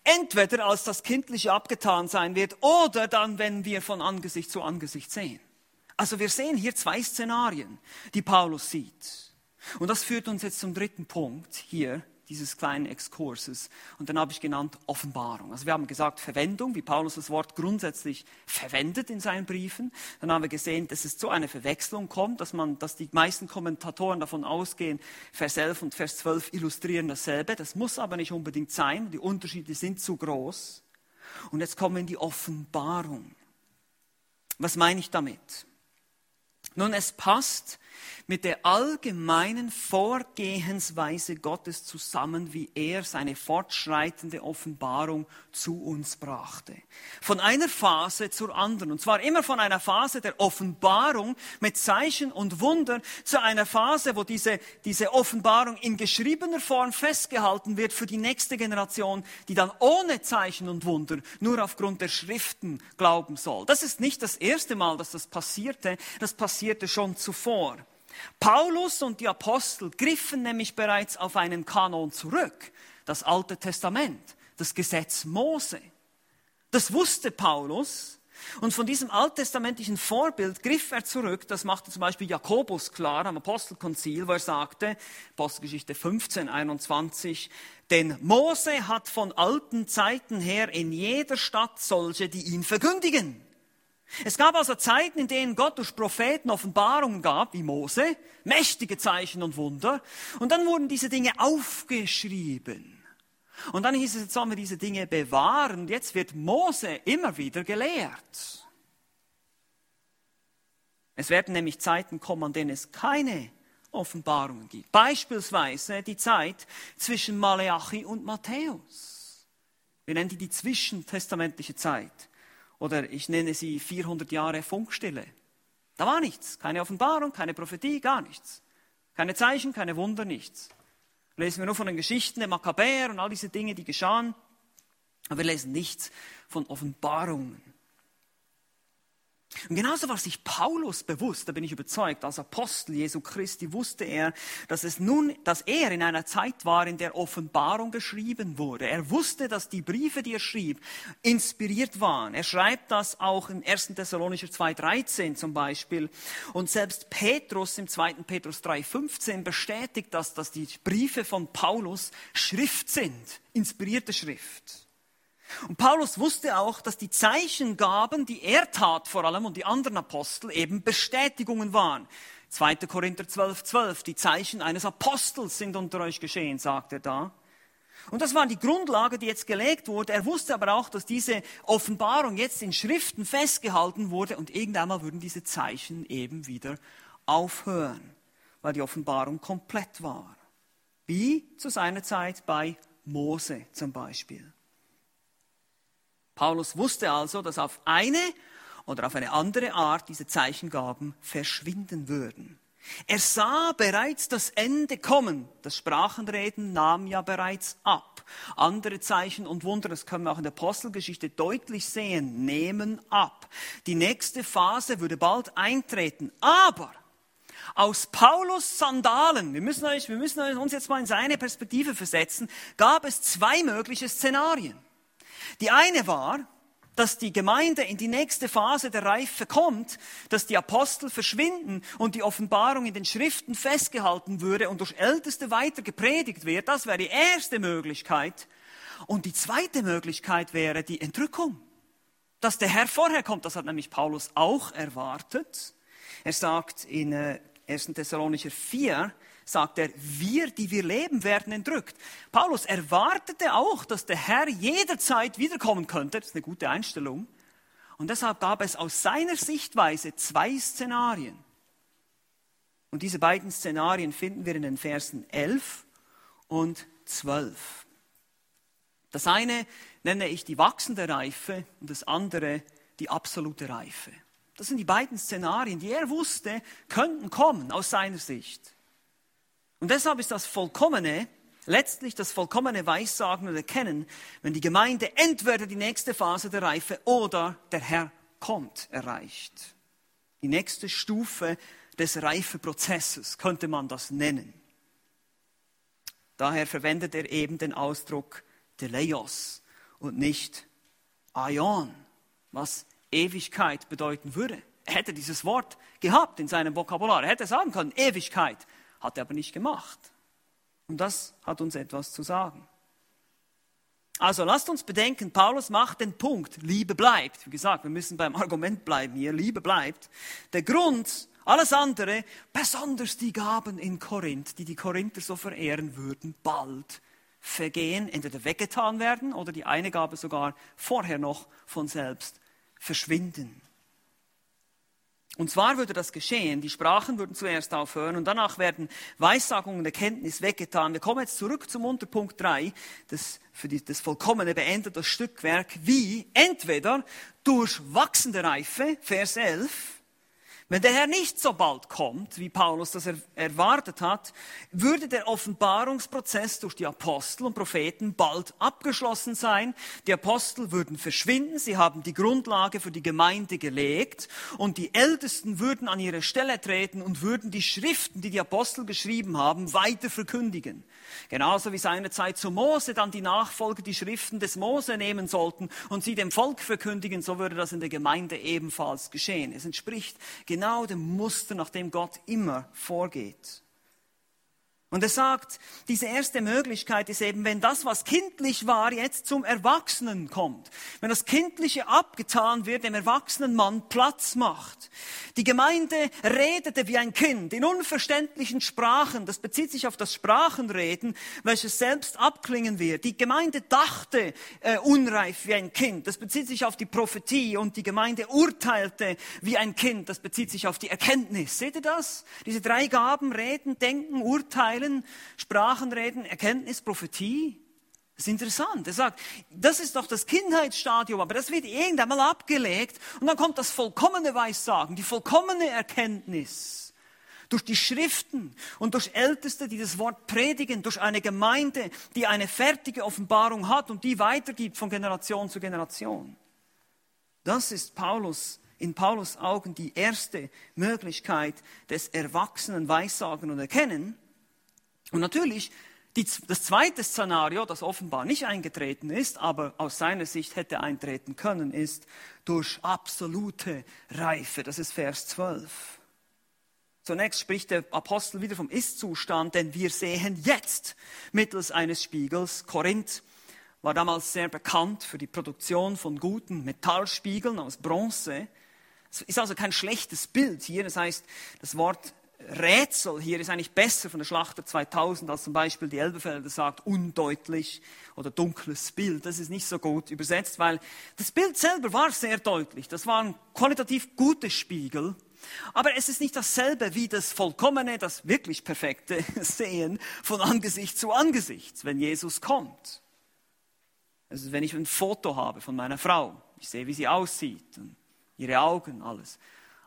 entweder als das Kindliche abgetan sein wird oder dann, wenn wir von Angesicht zu Angesicht sehen. Also wir sehen hier zwei Szenarien, die Paulus sieht. Und das führt uns jetzt zum dritten Punkt hier dieses kleinen Exkurses. Und dann habe ich genannt Offenbarung. Also wir haben gesagt Verwendung, wie Paulus das Wort grundsätzlich verwendet in seinen Briefen. Dann haben wir gesehen, dass es zu einer Verwechslung kommt, dass, man, dass die meisten Kommentatoren davon ausgehen, Vers 11 und Vers 12 illustrieren dasselbe. Das muss aber nicht unbedingt sein. Die Unterschiede sind zu groß. Und jetzt kommen wir in die Offenbarung. Was meine ich damit? Nun, es passt mit der allgemeinen Vorgehensweise Gottes zusammen, wie er seine fortschreitende Offenbarung zu uns brachte. Von einer Phase zur anderen. Und zwar immer von einer Phase der Offenbarung mit Zeichen und Wunder zu einer Phase, wo diese, diese Offenbarung in geschriebener Form festgehalten wird für die nächste Generation, die dann ohne Zeichen und Wunder nur aufgrund der Schriften glauben soll. Das ist nicht das erste Mal, dass das passierte. Das passierte schon zuvor. Paulus und die Apostel griffen nämlich bereits auf einen Kanon zurück, das Alte Testament, das Gesetz Mose. Das wusste Paulus und von diesem alttestamentlichen Vorbild griff er zurück, das machte zum Beispiel Jakobus klar am Apostelkonzil, wo er sagte, Apostelgeschichte 15, 21, denn Mose hat von alten Zeiten her in jeder Stadt solche, die ihn verkündigen. Es gab also Zeiten, in denen Gott durch Propheten Offenbarungen gab, wie Mose, mächtige Zeichen und Wunder. Und dann wurden diese Dinge aufgeschrieben. Und dann hieß es, jetzt sollen wir diese Dinge bewahren. Und jetzt wird Mose immer wieder gelehrt. Es werden nämlich Zeiten kommen, an denen es keine Offenbarungen gibt. Beispielsweise die Zeit zwischen Maleachi und Matthäus. Wir nennen die die zwischentestamentliche Zeit. Oder ich nenne sie 400 Jahre Funkstille. Da war nichts. Keine Offenbarung, keine Prophetie, gar nichts. Keine Zeichen, keine Wunder, nichts. Lesen wir nur von den Geschichten der Makkabäer und all diese Dinge, die geschahen. Aber wir lesen nichts von Offenbarungen. Und genauso war sich Paulus bewusst, da bin ich überzeugt, als Apostel Jesu Christi wusste er, dass es nun, dass er in einer Zeit war, in der Offenbarung geschrieben wurde. Er wusste, dass die Briefe, die er schrieb, inspiriert waren. Er schreibt das auch in 1. Thessalonicher 2,13 zum Beispiel. Und selbst Petrus im 2. Petrus 3,15 bestätigt das, dass die Briefe von Paulus Schrift sind, inspirierte Schrift. Und Paulus wusste auch, dass die Zeichengaben, die er tat vor allem und die anderen Apostel eben Bestätigungen waren. 2. Korinther 12, 12, die Zeichen eines Apostels sind unter euch geschehen, sagt er da. Und das war die Grundlage, die jetzt gelegt wurde. Er wusste aber auch, dass diese Offenbarung jetzt in Schriften festgehalten wurde und irgendwann mal würden diese Zeichen eben wieder aufhören, weil die Offenbarung komplett war. Wie zu seiner Zeit bei Mose zum Beispiel. Paulus wusste also, dass auf eine oder auf eine andere Art diese Zeichengaben verschwinden würden. Er sah bereits das Ende kommen. Das Sprachenreden nahm ja bereits ab. Andere Zeichen und Wunder, das können wir auch in der Apostelgeschichte deutlich sehen, nehmen ab. Die nächste Phase würde bald eintreten. Aber aus Paulus Sandalen, wir müssen, euch, wir müssen uns jetzt mal in seine Perspektive versetzen, gab es zwei mögliche Szenarien. Die eine war, dass die Gemeinde in die nächste Phase der Reife kommt, dass die Apostel verschwinden und die Offenbarung in den Schriften festgehalten würde und durch Älteste weiter gepredigt wird. Das wäre die erste Möglichkeit. Und die zweite Möglichkeit wäre die Entrückung. Dass der Herr vorher kommt, das hat nämlich Paulus auch erwartet. Er sagt in 1. Äh, Thessalonicher 4, sagt er, wir, die wir leben, werden entrückt. Paulus erwartete auch, dass der Herr jederzeit wiederkommen könnte. Das ist eine gute Einstellung. Und deshalb gab es aus seiner Sichtweise zwei Szenarien. Und diese beiden Szenarien finden wir in den Versen 11 und 12. Das eine nenne ich die wachsende Reife und das andere die absolute Reife. Das sind die beiden Szenarien, die er wusste, könnten kommen aus seiner Sicht. Und deshalb ist das Vollkommene, letztlich das vollkommene Weissagen und Erkennen, wenn die Gemeinde entweder die nächste Phase der Reife oder der Herr kommt, erreicht. Die nächste Stufe des Reifeprozesses könnte man das nennen. Daher verwendet er eben den Ausdruck Teleios und nicht Aion, was Ewigkeit bedeuten würde. Er hätte dieses Wort gehabt in seinem Vokabular. Er hätte sagen können, Ewigkeit. Hat er aber nicht gemacht. Und das hat uns etwas zu sagen. Also lasst uns bedenken, Paulus macht den Punkt, Liebe bleibt. Wie gesagt, wir müssen beim Argument bleiben hier, Liebe bleibt. Der Grund, alles andere, besonders die Gaben in Korinth, die die Korinther so verehren würden, bald vergehen, entweder weggetan werden oder die eine Gabe sogar vorher noch von selbst verschwinden. Und zwar würde das geschehen, die Sprachen würden zuerst aufhören und danach werden Weissagungen und Erkenntnis weggetan. Wir kommen jetzt zurück zum Unterpunkt 3, das für die, das vollkommene beendet das Stückwerk, wie entweder durch wachsende Reife, Vers 11, wenn der Herr nicht so bald kommt, wie Paulus das erwartet hat, würde der Offenbarungsprozess durch die Apostel und Propheten bald abgeschlossen sein. Die Apostel würden verschwinden, sie haben die Grundlage für die Gemeinde gelegt und die Ältesten würden an ihre Stelle treten und würden die Schriften, die die Apostel geschrieben haben, weiter verkündigen. Genauso wie seinerzeit zu Mose dann die Nachfolger die Schriften des Mose nehmen sollten und sie dem Volk verkündigen, so würde das in der Gemeinde ebenfalls geschehen. Es entspricht genau dem Muster, nach dem Gott immer vorgeht. Und er sagt, diese erste Möglichkeit ist eben, wenn das, was kindlich war, jetzt zum Erwachsenen kommt. Wenn das Kindliche abgetan wird, dem erwachsenen Mann Platz macht. Die Gemeinde redete wie ein Kind in unverständlichen Sprachen. Das bezieht sich auf das Sprachenreden, welches selbst abklingen wird. Die Gemeinde dachte äh, unreif wie ein Kind. Das bezieht sich auf die Prophetie. Und die Gemeinde urteilte wie ein Kind. Das bezieht sich auf die Erkenntnis. Seht ihr das? Diese drei Gaben, Reden, Denken, Urteilen Heilen, Sprachenreden, Erkenntnis, Prophetie. Das ist interessant. Er sagt, das ist doch das Kindheitsstadium, aber das wird irgendwann mal abgelegt und dann kommt das vollkommene Weissagen, die vollkommene Erkenntnis. Durch die Schriften und durch Älteste, die das Wort predigen, durch eine Gemeinde, die eine fertige Offenbarung hat und die weitergibt von Generation zu Generation. Das ist Paulus in Paulus Augen die erste Möglichkeit des erwachsenen Weissagen und Erkennen. Und natürlich, die, das zweite Szenario, das offenbar nicht eingetreten ist, aber aus seiner Sicht hätte eintreten können, ist durch absolute Reife. Das ist Vers 12. Zunächst spricht der Apostel wieder vom Ist-Zustand, denn wir sehen jetzt mittels eines Spiegels. Korinth war damals sehr bekannt für die Produktion von guten Metallspiegeln aus Bronze. Es ist also kein schlechtes Bild hier. Das heißt, das Wort Rätsel hier ist eigentlich besser von der Schlachter 2000 als zum Beispiel die Elbefelder sagt, undeutlich oder dunkles Bild. Das ist nicht so gut übersetzt, weil das Bild selber war sehr deutlich. Das waren qualitativ gute Spiegel. Aber es ist nicht dasselbe wie das vollkommene, das wirklich perfekte Sehen von Angesicht zu Angesicht, wenn Jesus kommt. Also wenn ich ein Foto habe von meiner Frau, ich sehe, wie sie aussieht, ihre Augen, alles.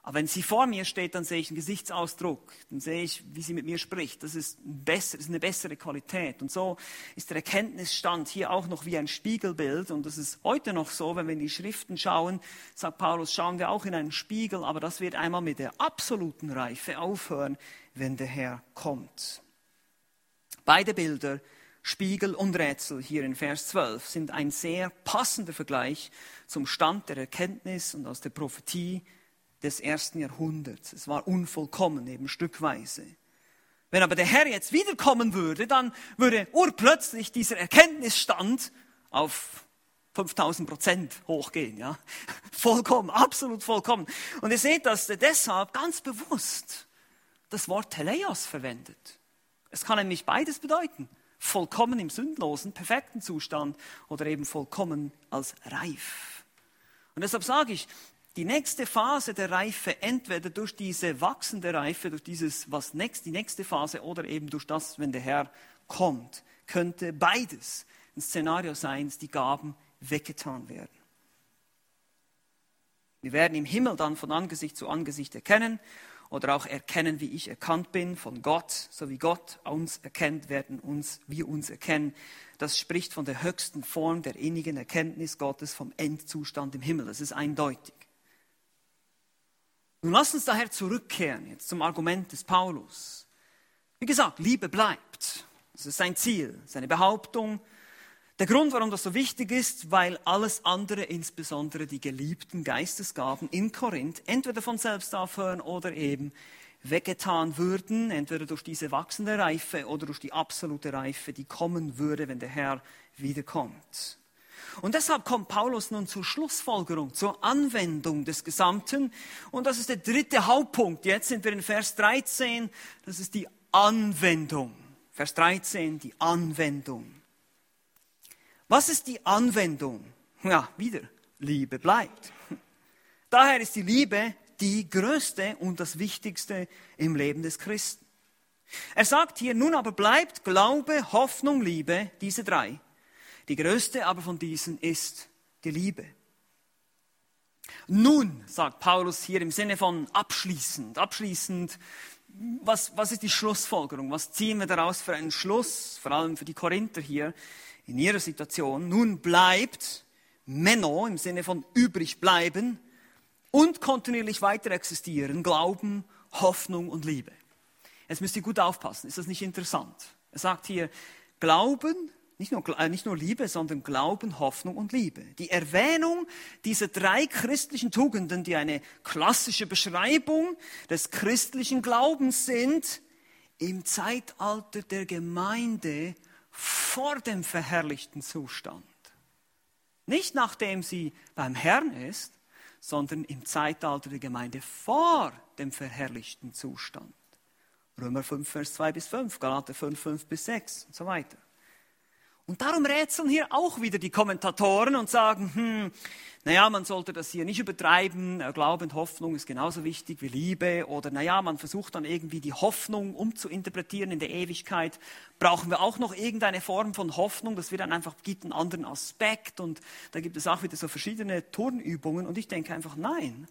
Aber wenn sie vor mir steht, dann sehe ich einen Gesichtsausdruck, dann sehe ich, wie sie mit mir spricht. Das ist, besser, das ist eine bessere Qualität. Und so ist der Erkenntnisstand hier auch noch wie ein Spiegelbild. Und das ist heute noch so, wenn wir in die Schriften schauen, sagt Paulus, schauen wir auch in einen Spiegel. Aber das wird einmal mit der absoluten Reife aufhören, wenn der Herr kommt. Beide Bilder Spiegel und Rätsel hier in Vers 12 sind ein sehr passender Vergleich zum Stand der Erkenntnis und aus der Prophetie des ersten Jahrhunderts. Es war unvollkommen, eben stückweise. Wenn aber der Herr jetzt wiederkommen würde, dann würde urplötzlich dieser Erkenntnisstand auf 5000 Prozent hochgehen, ja. Vollkommen, absolut vollkommen. Und ihr seht, dass er deshalb ganz bewusst das Wort Teleios verwendet. Es kann nämlich beides bedeuten. Vollkommen im sündlosen, perfekten Zustand oder eben vollkommen als reif. Und deshalb sage ich, die nächste Phase der Reife, entweder durch diese wachsende Reife, durch dieses, was next, die nächste Phase oder eben durch das, wenn der Herr kommt, könnte beides ein Szenario sein, dass die Gaben weggetan werden. Wir werden im Himmel dann von Angesicht zu Angesicht erkennen oder auch erkennen, wie ich erkannt bin von Gott, so wie Gott uns erkennt, werden uns, wir uns erkennen. Das spricht von der höchsten Form der innigen Erkenntnis Gottes vom Endzustand im Himmel. Das ist eindeutig. Nun lass uns daher zurückkehren jetzt zum Argument des Paulus. Wie gesagt, Liebe bleibt. Das ist sein Ziel, seine Behauptung. Der Grund, warum das so wichtig ist, weil alles andere, insbesondere die geliebten Geistesgaben in Korinth, entweder von selbst aufhören oder eben weggetan würden, entweder durch diese wachsende Reife oder durch die absolute Reife, die kommen würde, wenn der Herr wiederkommt. Und deshalb kommt Paulus nun zur Schlussfolgerung, zur Anwendung des Gesamten. Und das ist der dritte Hauptpunkt. Jetzt sind wir in Vers 13. Das ist die Anwendung. Vers 13, die Anwendung. Was ist die Anwendung? Ja, wieder, Liebe bleibt. Daher ist die Liebe die größte und das Wichtigste im Leben des Christen. Er sagt hier, nun aber bleibt Glaube, Hoffnung, Liebe, diese drei. Die größte aber von diesen ist die Liebe. Nun, sagt Paulus hier im Sinne von abschließend, abschließend, was, was ist die Schlussfolgerung? Was ziehen wir daraus für einen Schluss, vor allem für die Korinther hier in ihrer Situation? Nun bleibt Menno im Sinne von übrig bleiben und kontinuierlich weiter existieren, Glauben, Hoffnung und Liebe. Jetzt müsst ihr gut aufpassen, ist das nicht interessant? Er sagt hier, Glauben, nicht nur, äh, nicht nur Liebe, sondern Glauben, Hoffnung und Liebe. Die Erwähnung dieser drei christlichen Tugenden, die eine klassische Beschreibung des christlichen Glaubens sind, im Zeitalter der Gemeinde vor dem verherrlichten Zustand. Nicht nachdem sie beim Herrn ist, sondern im Zeitalter der Gemeinde vor dem verherrlichten Zustand. Römer 5, Vers 2 bis 5, Galater 5, 5 bis 6 und so weiter. Und darum rätseln hier auch wieder die Kommentatoren und sagen, hm, naja, man sollte das hier nicht übertreiben, äh, Glaube und Hoffnung ist genauso wichtig wie Liebe. Oder naja, man versucht dann irgendwie die Hoffnung umzuinterpretieren in der Ewigkeit. Brauchen wir auch noch irgendeine Form von Hoffnung? Das wird dann einfach, gibt einen anderen Aspekt. Und da gibt es auch wieder so verschiedene Turnübungen. Und ich denke einfach, nein.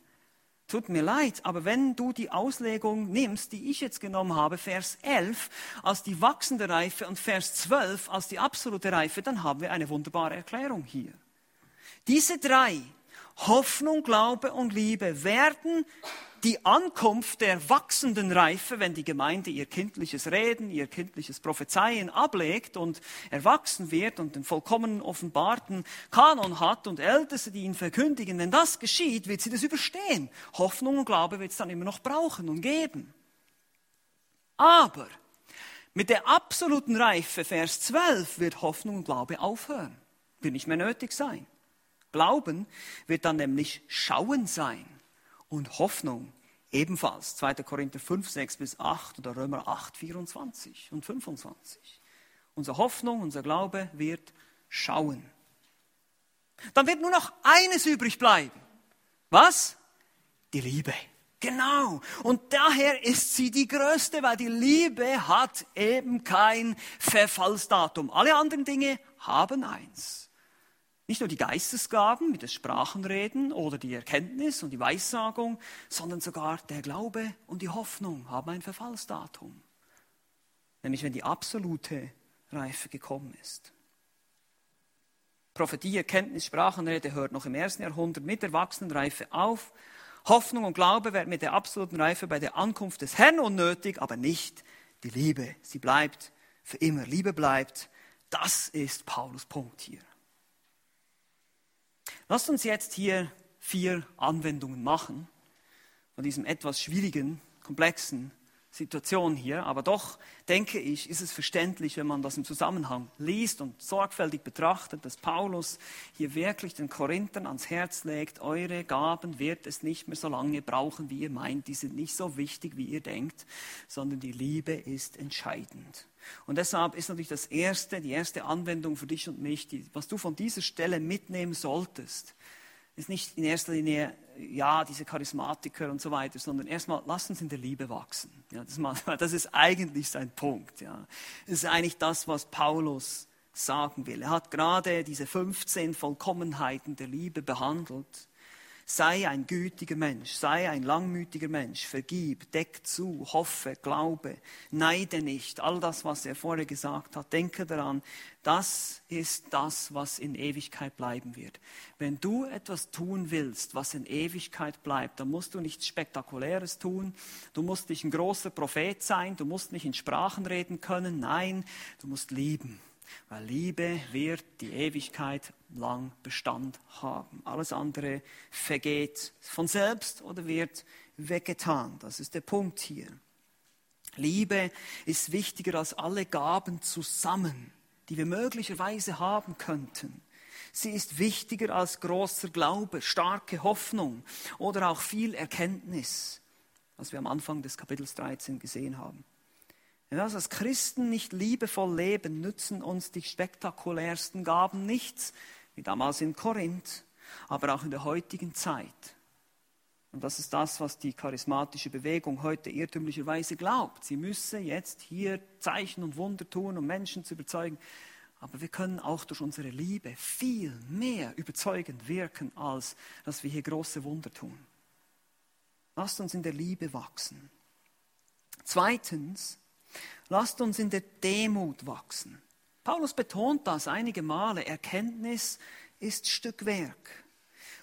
Tut mir leid, aber wenn du die Auslegung nimmst, die ich jetzt genommen habe, Vers 11 als die wachsende Reife und Vers 12 als die absolute Reife, dann haben wir eine wunderbare Erklärung hier. Diese drei, Hoffnung, Glaube und Liebe, werden die Ankunft der wachsenden Reife, wenn die Gemeinde ihr kindliches Reden, ihr kindliches Prophezeien ablegt und erwachsen wird und den vollkommen offenbarten Kanon hat und Älteste, die ihn verkündigen, wenn das geschieht, wird sie das überstehen. Hoffnung und Glaube wird es dann immer noch brauchen und geben. Aber mit der absoluten Reife, Vers 12, wird Hoffnung und Glaube aufhören, wird nicht mehr nötig sein. Glauben wird dann nämlich Schauen sein und Hoffnung ebenfalls. 2. Korinther 5, 6 bis 8 oder Römer 8, 24 und 25. Unsere Hoffnung, unser Glaube wird schauen. Dann wird nur noch eines übrig bleiben. Was? Die Liebe. Genau. Und daher ist sie die größte, weil die Liebe hat eben kein Verfallsdatum. Alle anderen Dinge haben eins. Nicht nur die Geistesgaben mit das Sprachenreden oder die Erkenntnis und die Weissagung, sondern sogar der Glaube und die Hoffnung haben ein Verfallsdatum. Nämlich wenn die absolute Reife gekommen ist. Prophetie, Erkenntnis, Sprachenrede hört noch im ersten Jahrhundert mit Erwachsenenreife auf. Hoffnung und Glaube werden mit der absoluten Reife bei der Ankunft des Herrn unnötig, aber nicht die Liebe. Sie bleibt für immer. Liebe bleibt. Das ist Paulus Punkt hier. Lasst uns jetzt hier vier Anwendungen machen von diesem etwas schwierigen, komplexen Situation hier, aber doch denke ich, ist es verständlich, wenn man das im Zusammenhang liest und sorgfältig betrachtet, dass Paulus hier wirklich den Korinthern ans Herz legt, eure Gaben wird es nicht mehr so lange brauchen, wie ihr meint, die sind nicht so wichtig, wie ihr denkt, sondern die Liebe ist entscheidend. Und deshalb ist natürlich das erste, die erste Anwendung für dich und mich, die, was du von dieser Stelle mitnehmen solltest, ist nicht in erster Linie, ja, diese Charismatiker und so weiter, sondern erstmal, lass uns in der Liebe wachsen. Ja, das, mal, das ist eigentlich sein Punkt. Ja. Das ist eigentlich das, was Paulus sagen will. Er hat gerade diese 15 Vollkommenheiten der Liebe behandelt Sei ein gütiger Mensch, sei ein langmütiger Mensch, vergib, deck zu, hoffe, glaube, neide nicht. All das, was er vorher gesagt hat, denke daran, das ist das, was in Ewigkeit bleiben wird. Wenn du etwas tun willst, was in Ewigkeit bleibt, dann musst du nichts Spektakuläres tun, du musst nicht ein großer Prophet sein, du musst nicht in Sprachen reden können, nein, du musst lieben. Weil Liebe wird die Ewigkeit lang Bestand haben. Alles andere vergeht von selbst oder wird weggetan. Das ist der Punkt hier. Liebe ist wichtiger als alle Gaben zusammen, die wir möglicherweise haben könnten. Sie ist wichtiger als großer Glaube, starke Hoffnung oder auch viel Erkenntnis, was wir am Anfang des Kapitels 13 gesehen haben. Wenn wir als Christen nicht liebevoll leben, nützen uns die spektakulärsten Gaben nichts, wie damals in Korinth, aber auch in der heutigen Zeit. Und das ist das, was die charismatische Bewegung heute irrtümlicherweise glaubt. Sie müsse jetzt hier Zeichen und Wunder tun, um Menschen zu überzeugen. Aber wir können auch durch unsere Liebe viel mehr überzeugend wirken, als dass wir hier große Wunder tun. Lasst uns in der Liebe wachsen. Zweitens, Lasst uns in der Demut wachsen. Paulus betont das einige Male. Erkenntnis ist Stückwerk.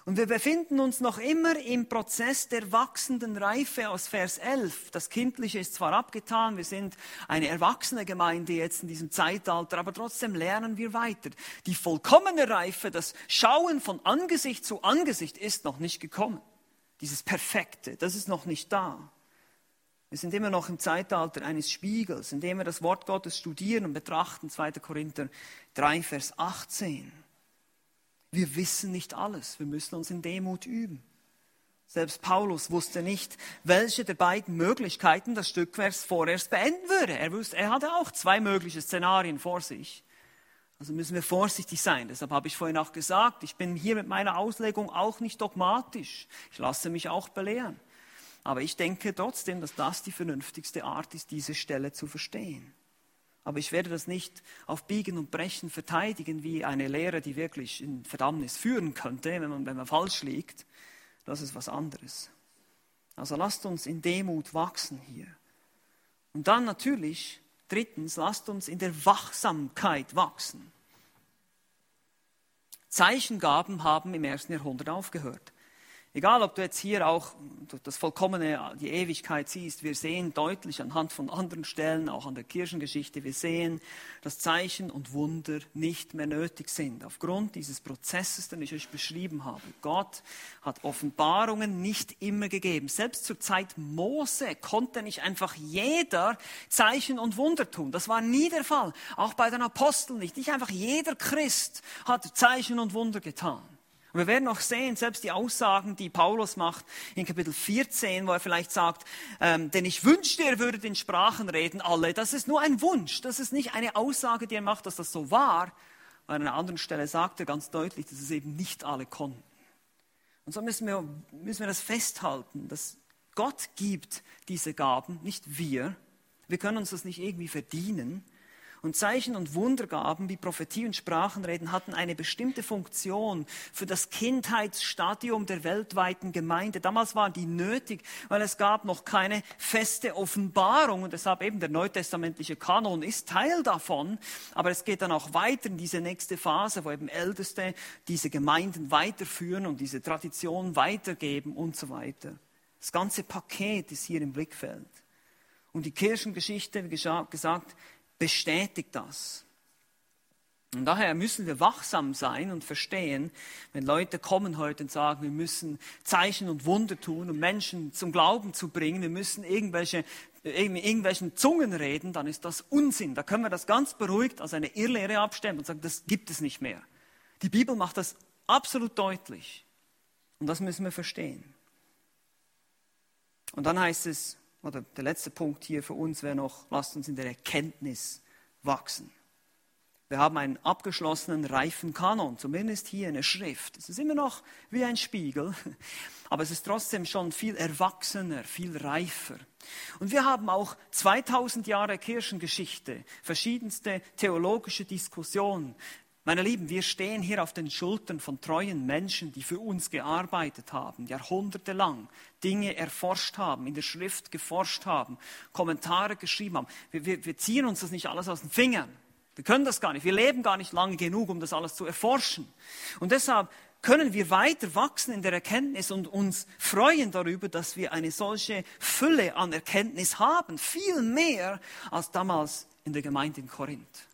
Und wir befinden uns noch immer im Prozess der wachsenden Reife aus Vers 11. Das Kindliche ist zwar abgetan, wir sind eine erwachsene Gemeinde jetzt in diesem Zeitalter, aber trotzdem lernen wir weiter. Die vollkommene Reife, das Schauen von Angesicht zu Angesicht ist noch nicht gekommen. Dieses Perfekte, das ist noch nicht da. Wir sind immer noch im Zeitalter eines Spiegels, indem wir das Wort Gottes studieren und betrachten. 2. Korinther 3, Vers 18. Wir wissen nicht alles. Wir müssen uns in Demut üben. Selbst Paulus wusste nicht, welche der beiden Möglichkeiten das Stückwerk vorerst beenden würde. Er, wusste, er hatte auch zwei mögliche Szenarien vor sich. Also müssen wir vorsichtig sein. Deshalb habe ich vorhin auch gesagt, ich bin hier mit meiner Auslegung auch nicht dogmatisch. Ich lasse mich auch belehren. Aber ich denke trotzdem, dass das die vernünftigste Art ist, diese Stelle zu verstehen. Aber ich werde das nicht auf Biegen und Brechen verteidigen, wie eine Lehre, die wirklich in Verdammnis führen könnte, wenn man, wenn man falsch liegt. Das ist was anderes. Also lasst uns in Demut wachsen hier. Und dann natürlich, drittens, lasst uns in der Wachsamkeit wachsen. Zeichengaben haben im ersten Jahrhundert aufgehört. Egal, ob du jetzt hier auch das Vollkommene, die Ewigkeit siehst, wir sehen deutlich anhand von anderen Stellen, auch an der Kirchengeschichte, wir sehen, dass Zeichen und Wunder nicht mehr nötig sind. Aufgrund dieses Prozesses, den ich euch beschrieben habe. Gott hat Offenbarungen nicht immer gegeben. Selbst zur Zeit Mose konnte nicht einfach jeder Zeichen und Wunder tun. Das war nie der Fall. Auch bei den Aposteln nicht. Nicht einfach jeder Christ hat Zeichen und Wunder getan. Und wir werden noch sehen, selbst die Aussagen, die Paulus macht in Kapitel 14, wo er vielleicht sagt, ähm, denn ich wünschte, er würde in Sprachen reden, alle. Das ist nur ein Wunsch. Das ist nicht eine Aussage, die er macht, dass das so war. An einer anderen Stelle sagt er ganz deutlich, dass es eben nicht alle konnten. Und so müssen wir, müssen wir das festhalten, dass Gott gibt diese Gaben, nicht wir. Wir können uns das nicht irgendwie verdienen. Und Zeichen und Wundergaben wie Prophetie und Sprachenreden hatten eine bestimmte Funktion für das Kindheitsstadium der weltweiten Gemeinde. Damals waren die nötig, weil es gab noch keine feste Offenbarung und deshalb eben der neutestamentliche Kanon ist Teil davon. Aber es geht dann auch weiter in diese nächste Phase, wo eben Älteste diese Gemeinden weiterführen und diese Tradition weitergeben und so weiter. Das ganze Paket ist hier im Blickfeld. Und die Kirchengeschichte, wie gesagt, bestätigt das. Und daher müssen wir wachsam sein und verstehen, wenn Leute kommen heute und sagen, wir müssen Zeichen und Wunder tun, um Menschen zum Glauben zu bringen, wir müssen irgendwelche, irgendwelchen Zungen reden, dann ist das Unsinn. Da können wir das ganz beruhigt als eine Irrlehre abstellen und sagen, das gibt es nicht mehr. Die Bibel macht das absolut deutlich. Und das müssen wir verstehen. Und dann heißt es, oder der letzte Punkt hier für uns wäre noch, lasst uns in der Erkenntnis wachsen. Wir haben einen abgeschlossenen, reifen Kanon, zumindest hier eine Schrift. Es ist immer noch wie ein Spiegel, aber es ist trotzdem schon viel erwachsener, viel reifer. Und wir haben auch 2000 Jahre Kirchengeschichte, verschiedenste theologische Diskussionen. Meine Lieben, wir stehen hier auf den Schultern von treuen Menschen, die für uns gearbeitet haben, jahrhundertelang Dinge erforscht haben, in der Schrift geforscht haben, Kommentare geschrieben haben. Wir, wir, wir ziehen uns das nicht alles aus den Fingern. Wir können das gar nicht. Wir leben gar nicht lange genug, um das alles zu erforschen. Und deshalb können wir weiter wachsen in der Erkenntnis und uns freuen darüber, dass wir eine solche Fülle an Erkenntnis haben. Viel mehr als damals in der Gemeinde in Korinth.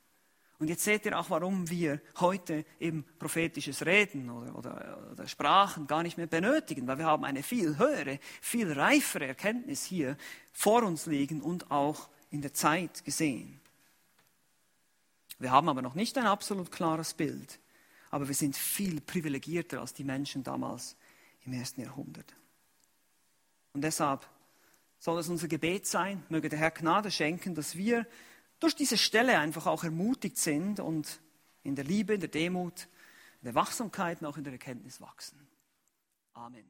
Und jetzt seht ihr auch, warum wir heute eben prophetisches Reden oder, oder, oder, Sprachen gar nicht mehr benötigen, weil wir haben eine viel höhere, viel reifere Erkenntnis hier vor uns liegen und auch in der Zeit gesehen. Wir haben aber noch nicht ein absolut klares Bild, aber wir sind viel privilegierter als die Menschen damals im ersten Jahrhundert. Und deshalb soll es unser Gebet sein, möge der Herr Gnade schenken, dass wir durch diese Stelle einfach auch ermutigt sind und in der Liebe, in der Demut, in der Wachsamkeit und auch in der Erkenntnis wachsen. Amen.